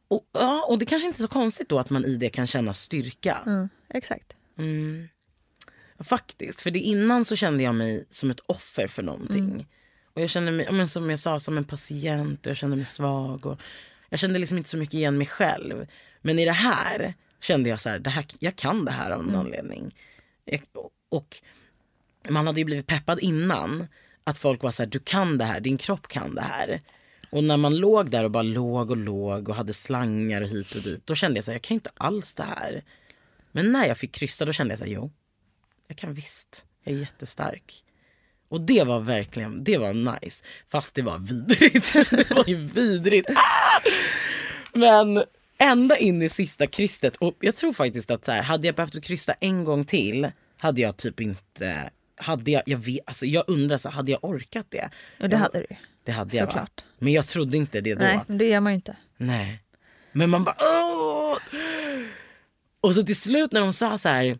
och, ja, och det kanske inte är så konstigt då att man i det kan känna styrka. Mm, exakt. Mm. Faktiskt, för det innan så kände jag mig som ett offer för någonting. Och jag kände mig, men som jag sa, som en patient och jag kände mig svag. Och jag kände liksom inte så mycket igen mig själv. Men i det här kände jag så här, det här jag kan det här av någon anledning. Jag, och man hade ju blivit peppad innan. Att folk var så här, du kan det här, din kropp kan det här. Och när man låg där och bara låg och låg och hade slangar och hit och dit. Då kände jag så här, jag kan inte alls det här. Men när jag fick krysta då kände jag så här, jo, jag kan visst. Jag är jättestark. Och det var verkligen, det var nice. Fast det var vidrigt. Det var ju vidrigt. Ah! Men ända in i sista krystet. Och jag tror faktiskt att så här, hade jag behövt krysta en gång till hade jag typ inte, hade jag, jag vet, alltså jag undrar så hade jag orkat det? Och det hade du. Det hade jag Såklart. va? Men jag trodde inte det då. Nej, det gör man ju inte. Nej. Men man bara åh! Och så till slut när de sa så här.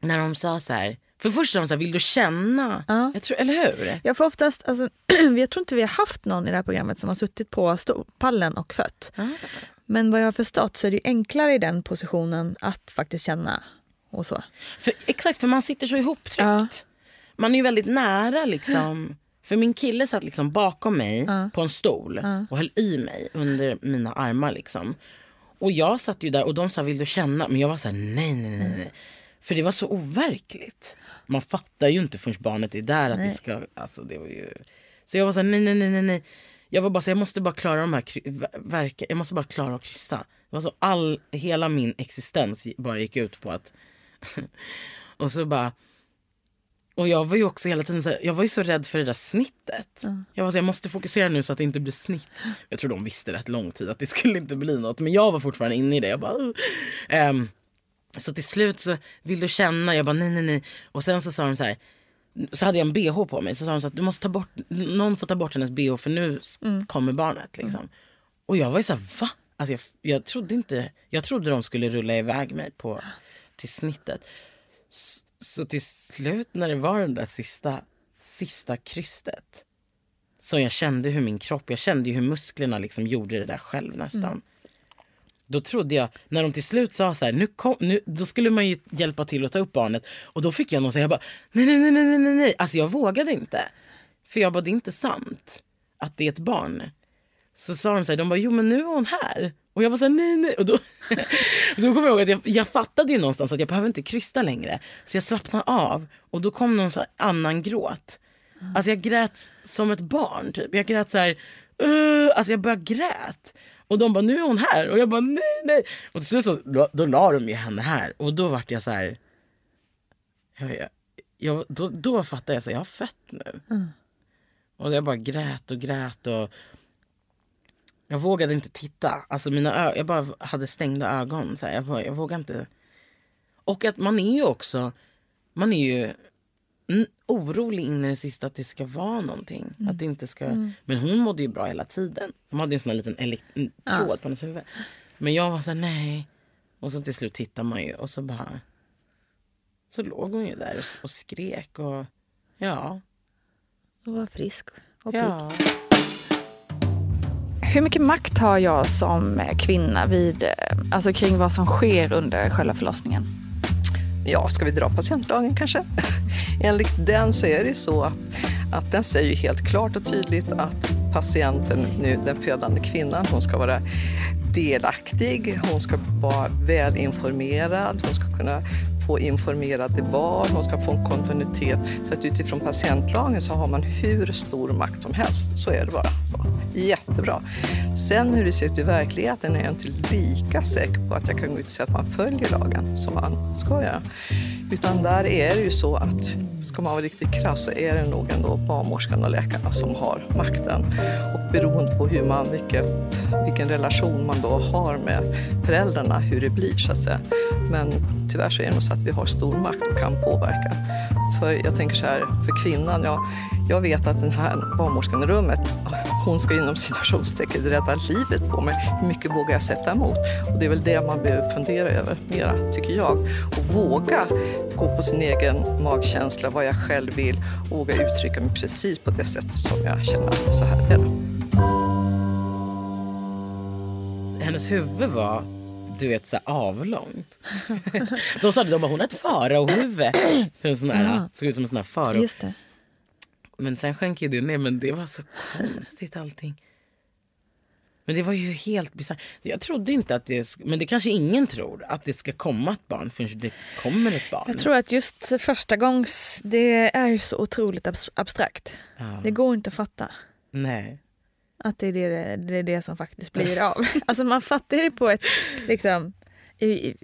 När de sa så här. För först sa de så här, vill du känna? Ja. Jag tror, eller hur? Jag får oftast, alltså, jag tror inte vi har haft någon i det här programmet som har suttit på pallen och fött. Ah. Men vad jag har förstått så är det enklare i den positionen att faktiskt känna och så. För, exakt, för man sitter så ihoptryckt. Ja. Man är ju väldigt nära liksom. För min kille satt liksom bakom mig på en stol och höll i mig under mina armar liksom. Och jag satt ju där och de sa vill du känna? Men jag var så här, nej nej nej. nej. För det var så overkligt. Man fattar ju inte förrän barnet är där att det ska, alltså det var ju. Så jag var så här, nej nej nej nej nej. Jag var bara så jag måste bara klara de här kry- ver- verka, jag måste bara klara att krysta. Det var så all, hela min existens bara gick ut på att och så bara och jag var ju också hela tiden så här, jag var ju så rädd för det där snittet. Jag var så här, jag måste fokusera nu så att det inte blir snitt. Jag tror de visste rätt lång tid att det skulle inte bli något. Men jag var fortfarande inne i det. Jag bara. Ehm, så till slut så, vill du känna? Jag bara nej nej nej. Och sen så sa de så här, så hade jag en bh på mig. Så sa de så att du måste ta bort, någon får ta bort hennes bh för nu s- kommer barnet. Liksom. Och jag var ju så här, va? Alltså jag, jag trodde inte, jag trodde de skulle rulla iväg mig på, till snittet. Så till slut när det var den där sista, sista krystet. Så jag kände hur min kropp, jag kände hur musklerna liksom gjorde det där själv nästan. Då trodde jag, när de till slut sa så här, nu kom, nu, då skulle man ju hjälpa till att ta upp barnet. Och då fick jag någon säga, jag bara, nej, nej, nej, nej, nej, nej, nej. Alltså jag vågade inte. För jag bara, det är inte sant att det är ett barn. Så sa de så här, de bara, jo men nu är hon här. Och jag var så här, nej nej. Och då, då kommer jag ihåg att jag, jag fattade ju någonstans att jag behöver inte krysta längre. Så jag slappnade av. Och då kom någon så annan gråt. Alltså jag grät som ett barn typ. Jag grät så här, "Ugh." alltså jag bara grät. Och de bara, nu är hon här. Och jag bara, nej nej. Och till slut så, då, då la de ju henne här. Och då vart jag så här, jag, jag, då, då fattade jag att jag har fött nu. Och jag bara grät och grät och jag vågade inte titta. Alltså mina ö- jag bara hade stängda ögon. Så här. Jag, bara, jag vågade inte. Och att man är ju också, man är ju orolig in i det sista att det ska vara någonting. Att det inte ska, Men hon mådde ju bra hela tiden. De hade ju en sån här liten tråd på hennes huvud. Men jag var så här, nej. Och så till slut tittar man ju och så bara. Så låg hon ju där och, och skrek och ja. Och var frisk och pigg. ja. Hur mycket makt har jag som eh, kvinna vid, eh, alltså kring vad som sker under själva förlossningen? Ja, ska vi dra patientlagen kanske? Enligt den så är det ju så att, att den säger ju helt klart och tydligt att patienten, nu den födande kvinnan, hon ska vara delaktig, hon ska vara välinformerad, hon ska kunna få informerade val, hon ska få en kontinuitet. Så att utifrån patientlagen så har man hur stor makt som helst. Så är det bara. Så. Jättebra. Sen hur det ser ut i verkligheten är jag inte lika säker på att jag kan gå ut och säga att man följer lagen som man ska göra. Utan där är det ju så att ska man vara riktigt krass så är det nog ändå barnmorskan och läkarna som har makten. Och beroende på hur man, vilket, vilken relation man då har med föräldrarna, hur det blir så att säga. Men tyvärr så är det nog så att vi har stor makt och kan påverka. Så jag tänker så här, för kvinnan, ja, jag vet att den här barnmorskan i rummet, hon ska inom citationstecken rädda livet på mig. Hur mycket vågar jag sätta emot? Och det är väl det man behöver fundera över mera, tycker jag. Och våga gå på sin egen magkänsla, vad jag själv vill och våga uttrycka mig precis på det sättet som jag känner att så här är det. hennes huvud var du vet så avlångt. de sa bara, hon har ett faraohuvud. Såg ut som en sån här farao. Men sen sjönk ju det ner. Men det var så konstigt allting. Men det var ju helt bisarrt. Jag trodde inte att det, men det kanske ingen tror, att det ska komma ett barn förrän det kommer ett barn. Jag tror att just första gångs, det är ju så otroligt abs- abstrakt. Ja. Det går inte att fatta Nej. att det är det, det, är det som faktiskt blir av. Alltså man fattar det på ett, liksom, i-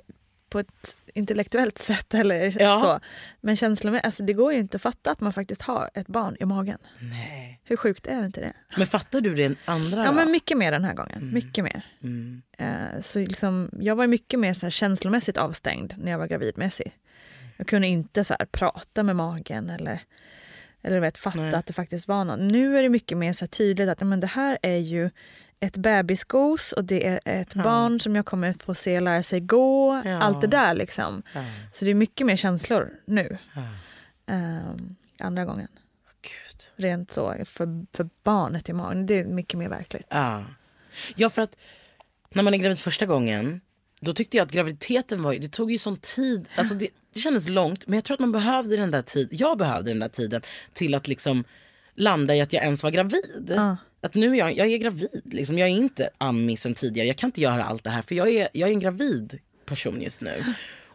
på ett intellektuellt sätt eller Ja. så. Men känslomässigt, alltså det går ju inte att fatta att man faktiskt har ett barn i magen. Nej. Hur sjukt är det inte det? Men fattar du det andra Ja då? men mycket mer den här gången. Mycket mer. Mm. Eh, Så liksom, jag var mycket mer så känslomässigt avstängd när jag var gravid med Essie. Jag kunde inte så prata med magen eller, eller vet, fatta Nej. att det faktiskt var något. Nu är det mycket mer så tydligt att men det här är ju ett bebisgos och det är ett Ja. barn som jag kommer få se lära sig gå. Ja. Allt det där liksom. Ja. Så det är mycket mer känslor nu. Ehm, andra gången. Gud. Rent så, för, för barnet i magen. Det är mycket mer verkligt. Ja. ja, för att när man är gravid första gången då tyckte jag att graviditeten var, det tog ju sån tid, alltså det, det kändes långt men jag tror att man behövde den där tiden, jag behövde den där tiden till att liksom landa i att jag ens var gravid. Att nu är jag, jag är gravid, liksom. jag är inte ammis sen tidigare, jag kan inte göra allt det här för jag är, jag är en gravid person just nu.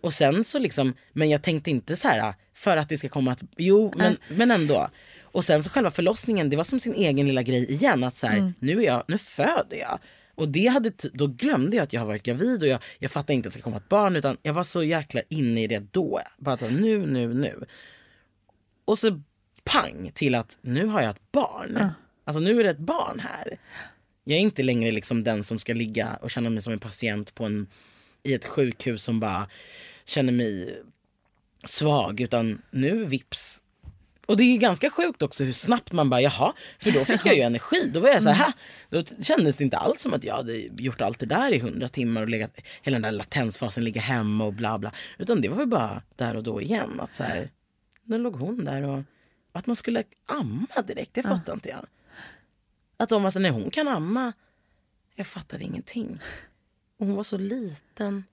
Och sen så liksom, men jag tänkte inte så här för att det ska komma att, jo men, men ändå. Och sen så själva förlossningen, det var som sin egen lilla grej igen. Att så här, nu, är jag, nu föder jag. Och det hade, då glömde jag att jag har varit gravid och jag, jag fattade inte att det ska komma ett barn utan jag var så jäkla inne i det då. Bara att nu, nu, nu. Och så pang till att nu har jag ett barn. Alltså nu är det ett barn här. Jag är inte längre liksom den som ska ligga och känna mig som en patient på en, i ett sjukhus som bara känner mig svag utan nu vips. Och det är ganska sjukt också hur snabbt man bara jaha, för då fick jag ju energi. Då var jag så här, "Ha." då kändes det inte alls som att jag hade gjort allt det där i hundra timmar och legat, hela den där latensfasen, ligga hemma och bla bla. Utan det var ju bara där och då igen. Att så här, då låg hon där och att man skulle amma direkt, det fattar inte jag. Att de var så, nej hon kan amma. Jag fattade ingenting. Och hon var så liten.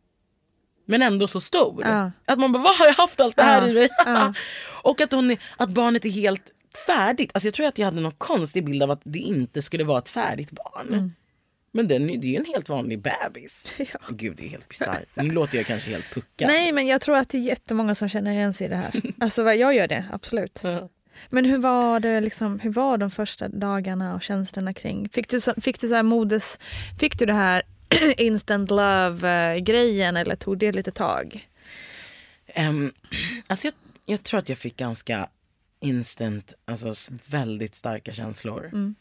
Men ändå så stor. Ja. Att man bara, vad har jag haft allt det här Ja, i mig? ja. och att, hon är, att barnet är helt färdigt. Alltså jag tror att jag hade någon konstig bild av att det inte skulle vara ett färdigt barn. Mm. Men den, det är ju en helt vanlig bebis. Gud det är helt bisarrt. Nu låter jag kanske helt puckad. Nej, men jag tror att det är jättemånga som känner igen sig i det här. Alltså jag gör det, absolut. Men hur var det liksom, hur var de första dagarna och känslorna kring? Fick du, så, fick du så här modes, fick du det här instant love grejen eller tog det lite tag? Um, alltså jag, jag tror att jag fick ganska instant, alltså väldigt starka känslor. Mm.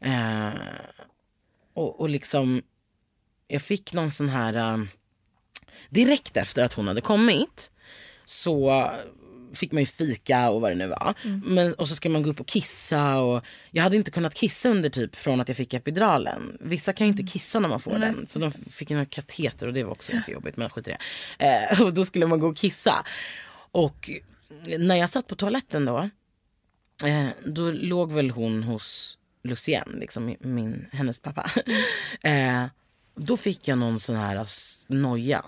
Eh, och, och liksom, jag fick någon sån här, um, direkt efter att hon hade kommit så fick man ju fika och vad det nu var. Men, och så ska man gå upp och kissa och jag hade inte kunnat kissa under typ från att jag fick epiduralen. Vissa kan ju inte kissa när man får den. Så de fick en kateter och det var också ganska jobbigt men skit i det. Eh, och då skulle man gå och kissa. Och när jag satt på toaletten då, eh, då låg väl hon hos Lucien, liksom min, hennes pappa. eh, då fick jag någon sån här noja.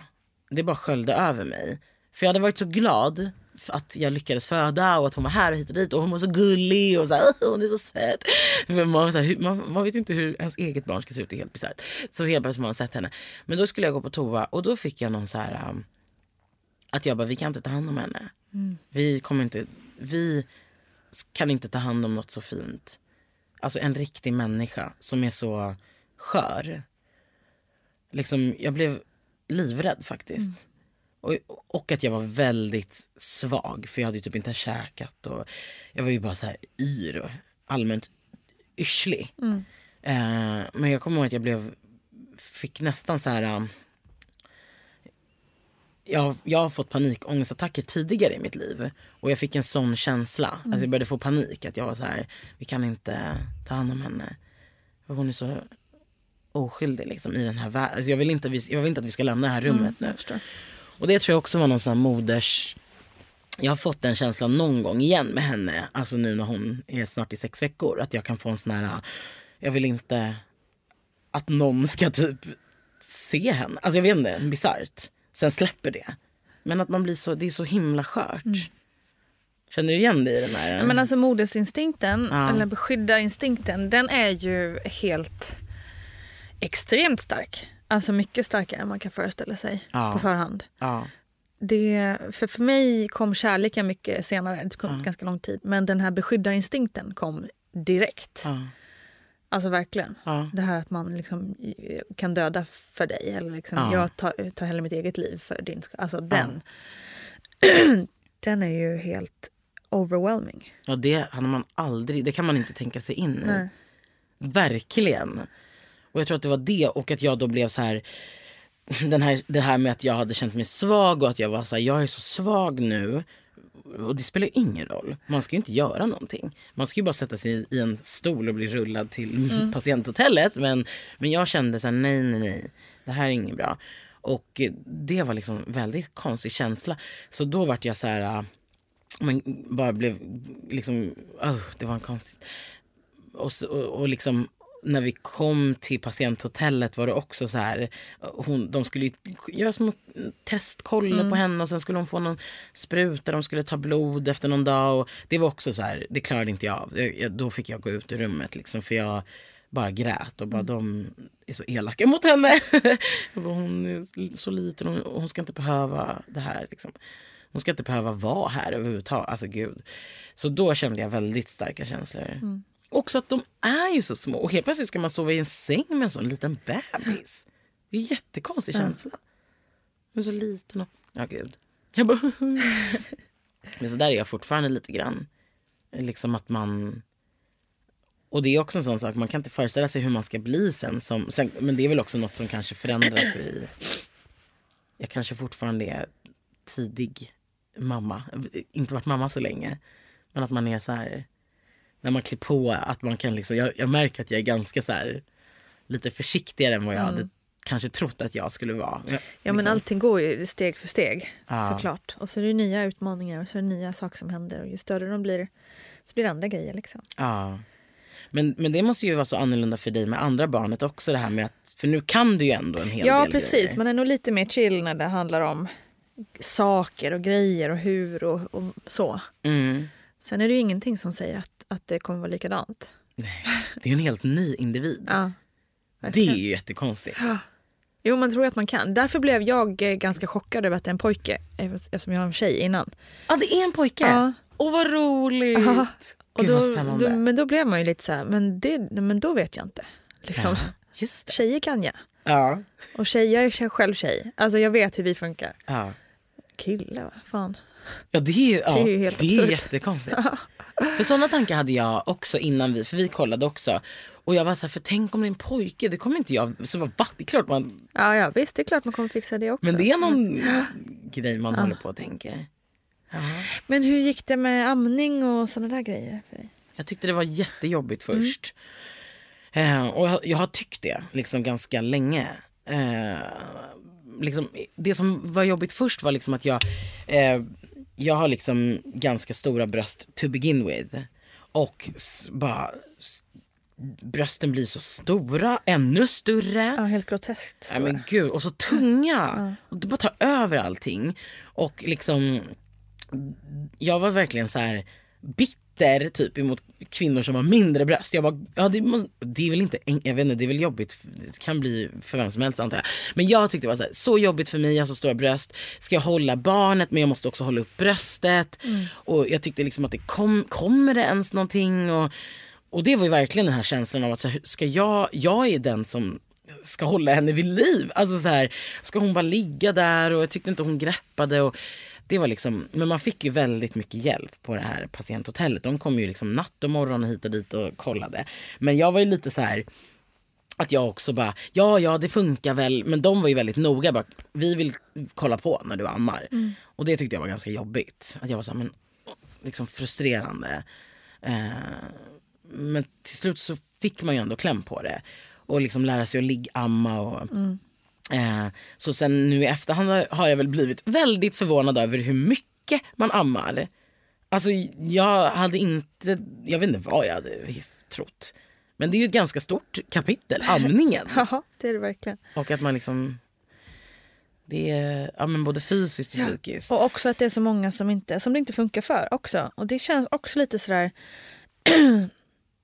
Det bara sköljde över mig. För jag hade varit så glad att jag lyckades föda och att hon var här och hit och dit och hon var så gullig och så här, "Åh, hon är så söt. Men man, så här, man, man vet inte hur ens eget barn ska se ut, det är helt bisarrt. Så helt plötsligt har man sett henne. Men då skulle jag gå på toa och då fick jag någon så här um, att jag bara, vi kan inte ta hand om henne. Vi kommer inte, vi kan inte ta hand om något så fint. Alltså en riktig människa som är så skör. Liksom, jag blev livrädd faktiskt. Och, och att jag var väldigt svag för jag hade typ inte käkat och jag var ju bara så här yr och allmänt yrslig. Eh, men jag kommer ihåg att jag blev, fick nästan så här um, jag, jag har fått panikångestattacker tidigare i mitt liv. Och jag fick en sån känsla. Alltså jag började få panik. Att jag var så här, vi kan inte ta hand om henne. För hon är så oskyldig liksom, i den här världen. Alltså jag, vill inte, jag vill inte att vi ska lämna det här rummet nu. Och det tror jag också var någon sån här moders... Jag har fått den känslan någon gång igen med henne. Alltså nu när hon är snart i sex veckor. Att jag kan få en sån här... Jag vill inte att någon ska typ se henne. Alltså jag vet inte, bisarrt. Sen släpper det. Men att man blir så, det är så himla skört. Känner du igen dig i den här? Men alltså modersinstinkten, Ja. eller beskyddarinstinkten, den är ju helt extremt stark. Alltså mycket starkare än man kan föreställa sig Ja. på förhand. ja. Det, för, för mig kom kärleken mycket senare, det kom ganska lång tid. Men den här beskyddarinstinkten kom direkt. Ja. Alltså verkligen. Ja. Det här att man liksom eh, kan döda för dig. Eller liksom, Ja. jag tar, tar hellre mitt eget liv för din skull. Alltså den. den är ju helt overwhelming. Ja, det man aldrig, det kan man inte tänka sig in i. Nej. Verkligen. Och jag tror att det var det och att jag då blev så här, den här, det här med att jag hade känt mig svag och att jag var så här, jag är så svag nu. Och det spelar ju ingen roll. Man ska ju inte göra någonting. Man ska ju bara sätta sig i en stol och bli rullad till patienthotellet. Men, men jag kände så här, nej, nej, nej. Det här är inget bra. Och det var liksom väldigt konstig känsla. Så då vart jag så här, men bara blev liksom, oh, det var en konstigt. Och, och, och liksom när vi kom till patienthotellet var det också så här. Hon, de skulle göra små testkoller Mm. på henne och sen skulle hon få någon spruta. De skulle ta blod efter någon dag. Och det var också så här, det klarade inte jag av. Jag, jag, då fick jag gå ut ur rummet liksom för jag bara grät och bara Mm. de är så elaka mot henne. bara, hon är så liten och hon ska inte behöva det här. Liksom. Hon ska inte behöva vara här överhuvudtaget. Alltså gud. Så då kände jag väldigt starka känslor. Mm. Också att de är ju så små och helt plötsligt ska man sova i en säng med en sån liten bebis. Det är en jättekonstig Ja. känsla. Men så liten och... Ja gud. Jag bara... Men så där är jag fortfarande lite grann. Liksom att man... Och det är också en sån sak, man kan inte föreställa sig hur man ska bli sen. Som, sen men det är väl också något som kanske förändras i... Jag kanske fortfarande är tidig mamma. Inte varit mamma så länge. Men att man är så här... När man klär på att man kan liksom... Jag, jag märker att jag är ganska så här... Lite försiktigare än vad jag Mm. hade kanske trott att jag skulle vara. Ja men liksom- allting går ju steg för steg Ja. såklart. Och så är det nya utmaningar och så är det nya saker som händer och ju större de blir så blir det andra grejer liksom. Ja. Men, men det måste ju vara så annorlunda för dig med andra barnet också det här med att, för nu kan du ju ändå en hel Ja del precis, grejer. man är nog lite mer chill när det handlar om saker och grejer och hur och, och så. Mm. Sen är det ju ingenting som säger att, att det kommer vara likadant. Det är ju en helt ny individ. Ja, det är ju jättekonstigt. Jo, man tror ju att man kan. Därför blev jag eh, ganska chockad över att det är en pojke eftersom jag har en tjej innan. Ja, det är en pojke? Ja. Åh, vad roligt! Ja. Och Gud, då, vad då, men då blev man ju lite så här, men, det, men då vet jag inte. Liksom. Ja, just det. Tjejer kan jag. Ja. Och tjej, jag är själv tjej. Alltså jag vet hur vi funkar. Ja. Kille, va? Fan. Ja det är ju, ja, Det är helt det är jättekonstigt. för sådana tankar hade jag också innan vi, för vi kollade också. Och jag var så här, för tänk om det är en pojke, det kommer inte jag, så va, det är klart man, Ja, ja, visst, det är klart man kommer fixa det också. men det är någon grej man Ja. håller på och tänker. Ja. Men hur gick det med amning och sådana där grejer för dig? Jag tyckte det var jättejobbigt Mm. först. Eh, och jag, jag har tyckt det liksom ganska länge. Eh, liksom, det som var jobbigt först var liksom att jag, eh, jag har liksom ganska stora bröst to begin with. Och bara brösten blir så stora, ännu större. Ja, helt groteskt. Nej men gud, och så tunga. Och det bara tar över allting. Och liksom, jag var verkligen så här bitter typ emot kvinnor som har mindre bröst. Jag bara, ja det, måste, det är väl inte, jag vet inte, det är väl jobbigt, det kan bli för vem som helst antar jag. Men jag tyckte det var så, här, så jobbigt för mig, jag har så stora bröst. Ska jag hålla barnet men jag måste också hålla upp bröstet. Och jag tyckte liksom att det kom, kommer det ens någonting? Och, och det var ju verkligen den här känslan av att så här, ska jag, jag är den som ska hålla henne vid liv. Alltså så här, ska hon bara ligga där och jag tyckte inte hon greppade. Och det var liksom, men man fick ju väldigt mycket hjälp på det här patienthotellet. De kom ju liksom natt och morgon hit och dit och kollade. Men jag var ju lite så här att jag också bara, ja ja det funkar väl. Men de var ju väldigt noga. Bara, vi vill kolla på när du ammar. Mm. Och det tyckte jag var ganska jobbigt. Att jag var så här, men liksom frustrerande. Eh, men till slut så fick man ju ändå kläm på det. Och liksom lära sig att liggamma och Mm. Eh, så sen nu i efterhand har- jag väl blivit väldigt förvånad över hur mycket man ammar. Alltså jag hade inte, jag vet inte vad jag hade trott. Men det är ju ett ganska stort kapitel, amningen. Ja, det är det verkligen. Och att man liksom, det är ja, men både fysiskt och psykiskt. Och också att det är så många som, inte, som det inte funkar för också. Och det känns också lite sådär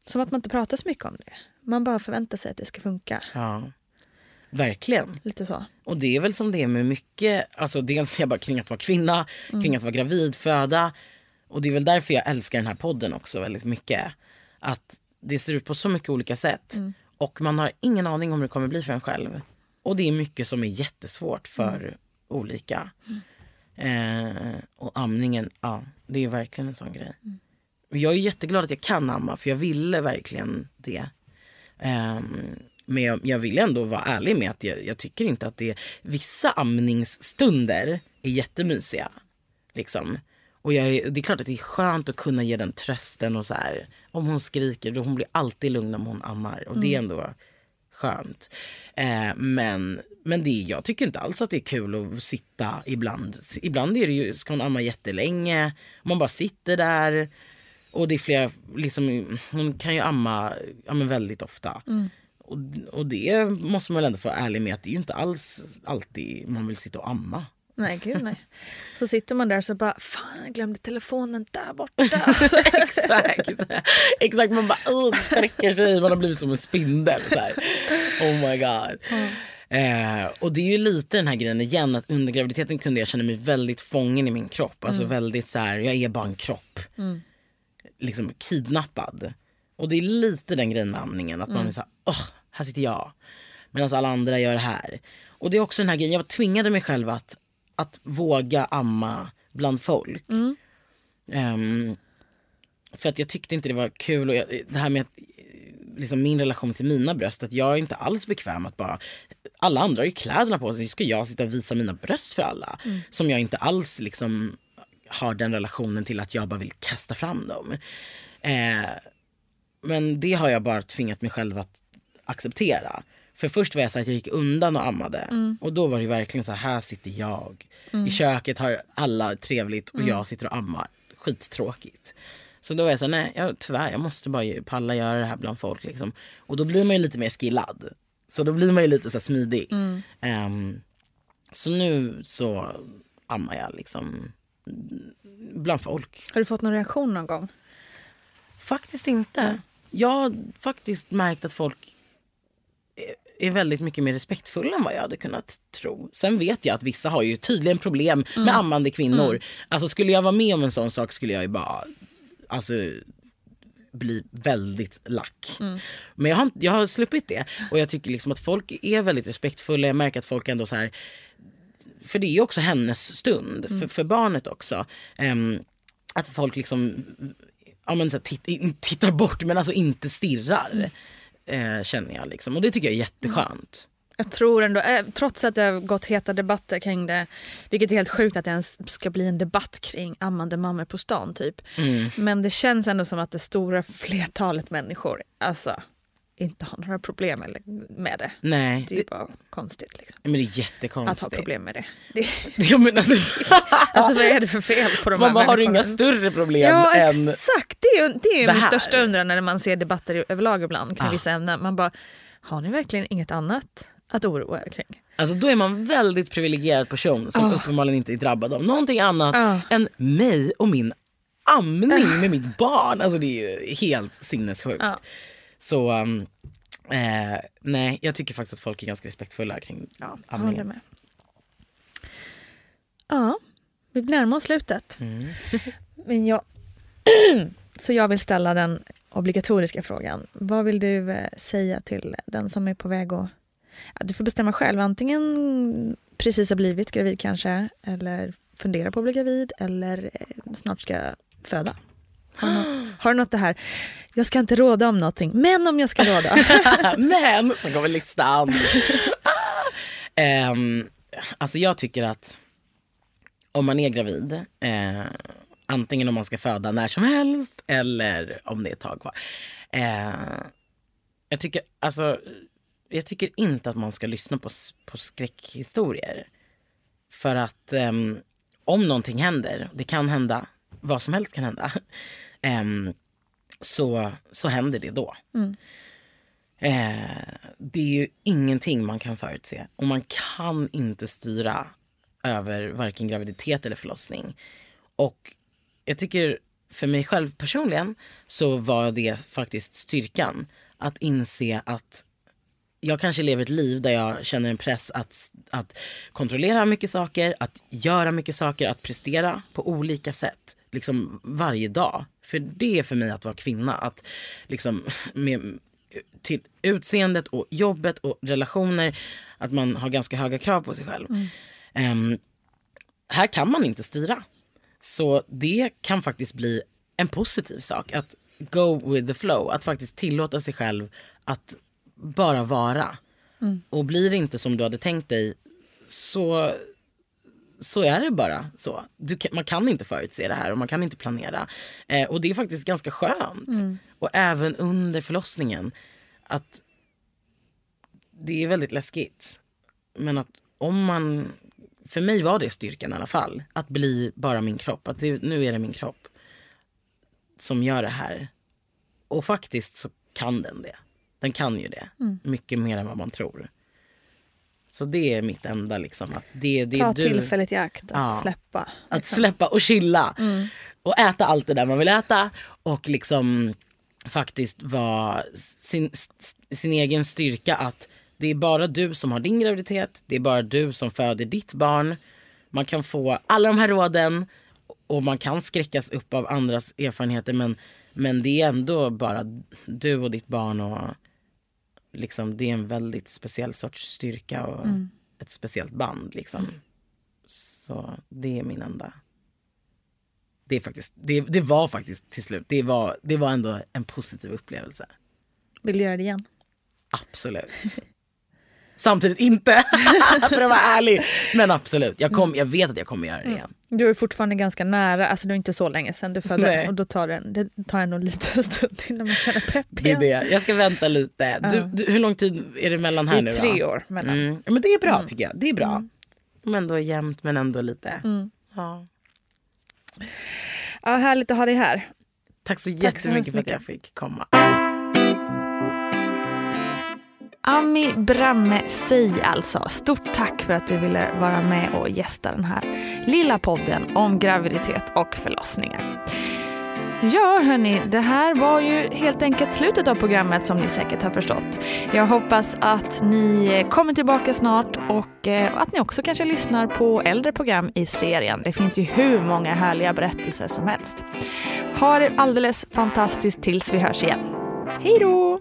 som att man inte pratar så mycket om det. Man bara förväntar sig att det ska funka. Ja, verkligen. Lite så. Och det är väl som det är med mycket, alltså dels jag bara kring att vara kvinna, Mm. kring att vara gravid, föda. Och det är väl därför jag älskar den här podden också väldigt mycket. Att det ser ut på så mycket olika sätt. Mm. Och man har ingen aning om hur det kommer bli för en själv. Och det är mycket som är jättesvårt för Mm. olika. Eh, och amningen, ja det är verkligen en sån grej. Mm. Jag är jätteglad att jag kan amma för jag ville verkligen det. Ehm, men jag, vill ändå vara ärlig med att jag, jag tycker inte att det vissa amningsstunder är jättemysiga. Liksom. Och jag är, det är klart att det är skönt att kunna ge den trösten och så här. Om hon skriker, då hon blir alltid lugn om hon ammar. Och det är Mm. ändå skönt. Eh, men men det, jag tycker inte alls att det är kul att sitta ibland. Ibland är det ju, ska hon amma jättelänge, man bara sitter där. Och det är flera, liksom, hon kan ju amma ja, men väldigt ofta. Mm. Och, och det måste man väl ändå få vara ärlig med att det är ju inte alls alltid man vill sitta och amma. Nej, gud nej. Så sitter man där så bara, fan jag glömde telefonen där borta. Exakt. Exakt, man bara sträcker sig, man har blivit som en spindel. Så här. Oh my god. Eh, och det är ju lite den här grejen igen att under graviditeten kunde jag känna mig väldigt fången i min kropp. Alltså Mm. väldigt så här, jag är bara en kropp. Mm. Liksom kidnappad. Och det är lite den grejen med amningen. Att man Mm. är så här, åh, här sitter jag. Medan alla andra gör det här. Och det är också den här grejen, jag tvingade mig själv att, att våga amma bland folk. Mm. Ehm, för att jag tyckte inte det var kul. Och jag, det här med att, liksom min relation till mina bröst, att jag är inte alls bekväm att bara... Alla andra har ju kläderna på sig, ska jag sitta och visa mina bröst för alla? Mm. Som jag inte alls liksom har den relationen till att jag bara vill kasta fram dem. Eh, men det har jag bara tvingat mig själv att acceptera. För först var jag så att jag gick undan och ammade. Mm. Och då var det verkligen så här, här sitter jag. Mm. I köket har alla trevligt och Mm. jag sitter och ammar. Skittråkigt. Så då var jag så här, nej jag, tyvärr jag måste bara palla göra det här bland folk. Liksom. Och då blir man ju lite mer skillad. Så då blir man ju lite så smidig. Ehm, så nu så ammar jag liksom bland folk. Har du fått någon reaktion någon gång? Faktiskt inte. Jag har faktiskt märkt att folk är- väldigt mycket mer respektfulla än vad jag hade kunnat tro. Sen vet jag att vissa har ju tydligen problem med Mm. ammande kvinnor. Mm. Alltså skulle jag vara med om en sån sak skulle jag ju bara alltså, bli väldigt lack. Mm. Men jag har, jag har sluppit det. Och jag tycker liksom att folk är väldigt respektfulla. Jag märker att folk ändå så här för det är ju också hennes stund, Mm. för, för barnet också. Ehm, att folk liksom ja, men så här, titt, tittar bort men alltså inte stirrar. Eh, känner jag liksom. Och det tycker jag är jätteskönt. Jag tror ändå, eh, trots att det har gått heta debatter kring det, vilket är helt sjukt att det ens ska bli en debatt kring ammande mammor på stan typ. Mm. Men det känns ändå som att det stora flertalet människor alltså inte har några problem med det. Nej, Det är det- bara konstigt liksom. Men det är Att jättekonstigt. ha problem med det. det Ja, men alltså, alltså vad är det för fel på de man här bara, har du inga större problem Ja än... exakt, det är det är det min största undran när man ser debatter överlag ibland kring Ah. vissa ämnen. Man bara, har ni verkligen inget annat att oroa er kring? Alltså då är man väldigt privilegierad person som Ah. uppenbarligen inte är drabbad av någonting annat Ah. än mig och min amning med mitt barn. Alltså det är ju helt sinnessjukt. Ja. Så um, eh, nej, jag tycker faktiskt att folk är ganska respektfulla kring håller amningen. Ja, vi närmar oss slutet. Mm. Men jag, så jag vill ställa den obligatoriska frågan. Vad vill du eh, säga till den som är på väg att... Ja, du får bestämma själv. Antingen precis har blivit gravid kanske, eller funderar på att bli gravid, eller eh, snart ska föda. Har du, något, har du något det här? Jag ska inte råda om någonting, men om jag ska råda. Men så kommer listan. um, alltså jag tycker att om man är gravid, eh, antingen om man ska föda när som helst eller om det är ett tag kvar. Eh, jag, tycker, alltså, jag tycker inte att man ska lyssna på, på skräckhistorier. För att ehm, om någonting händer, det kan hända, vad som helst kan hända. Ehm, så, så händer det då. Mm. Eh, det är ju ingenting man kan förutse. Och man kan inte styra över varken graviditet eller förlossning. Och jag tycker för mig själv personligen så var det faktiskt styrkan. Att inse att jag kanske lever ett liv där jag känner en press att, att kontrollera mycket saker, att göra mycket saker, att prestera på olika sätt. Liksom varje dag. För det är för mig att vara kvinna. Att liksom med, till utseendet och jobbet och relationer, att man har ganska höga krav på sig själv. Mm. Ehm, här kan man inte styra. Så det kan faktiskt bli en positiv sak. Att go with the flow. Att faktiskt tillåta sig själv att bara vara. Mm. Och blir det inte som du hade tänkt dig så, så är det bara så. Du, man kan inte förutse det här och man kan inte planera. Eh, och det är faktiskt ganska skönt. Mm. Och även under förlossningen. Att det är väldigt läskigt. Men att om man, för mig var det styrkan i alla fall. Att bli bara min kropp. Att det, nu är det min kropp som gör det här. Och faktiskt så kan den det. Den kan ju det. Mm. Mycket mer än vad man tror. Så det är mitt enda liksom. Att det, det Ta är du. tillfället i akt att Ja. släppa. Att släppa och chilla. Mm. Och äta allt det där man vill äta. Och liksom faktiskt vara sin, sin egen styrka. Att det är bara du som har din graviditet. Det är bara du som föder ditt barn. Man kan få alla de här råden. Och man kan skräckas upp av andras erfarenheter. Men, men det är ändå bara du och ditt barn. Och liksom, det är en väldigt speciell sorts styrka. Och Mm. ett speciellt band. Liksom. Så det är min enda det, är faktiskt, det, det var faktiskt till slut, det var, det var ändå en positiv upplevelse. Vill du göra det igen? Absolut. Samtidigt inte, för att vara ärlig. Men absolut, jag, kom, jag vet att jag kommer göra det igen. Du är fortfarande ganska nära, alltså det är inte så länge sedan du födde Nej. och då tar det, det tar ändå lite stund innan man känner pepp Det är igen. det. Jag ska vänta lite. Du, Ja. du, hur lång tid är det mellan här Det är nu tre år mellan. Mm. Men det är bra Mm. tycker jag. Det är bra. Men ändå jämnt men ändå lite. Mm. Ja. Ja, härligt att ha dig här. Tack så Tack så jättemycket för att jag fick komma. Ami Bramme Sey, alltså. Stort tack för att du ville vara med och gästa den här lilla podden om graviditet och förlossningar. Ja, hörni, det här var ju helt enkelt slutet av programmet som ni säkert har förstått. Jag hoppas att ni kommer tillbaka snart och eh, att ni också kanske lyssnar på äldre program i serien. Det finns ju hur många härliga berättelser som helst. Ha det alldeles fantastiskt tills vi hörs igen. Hej då!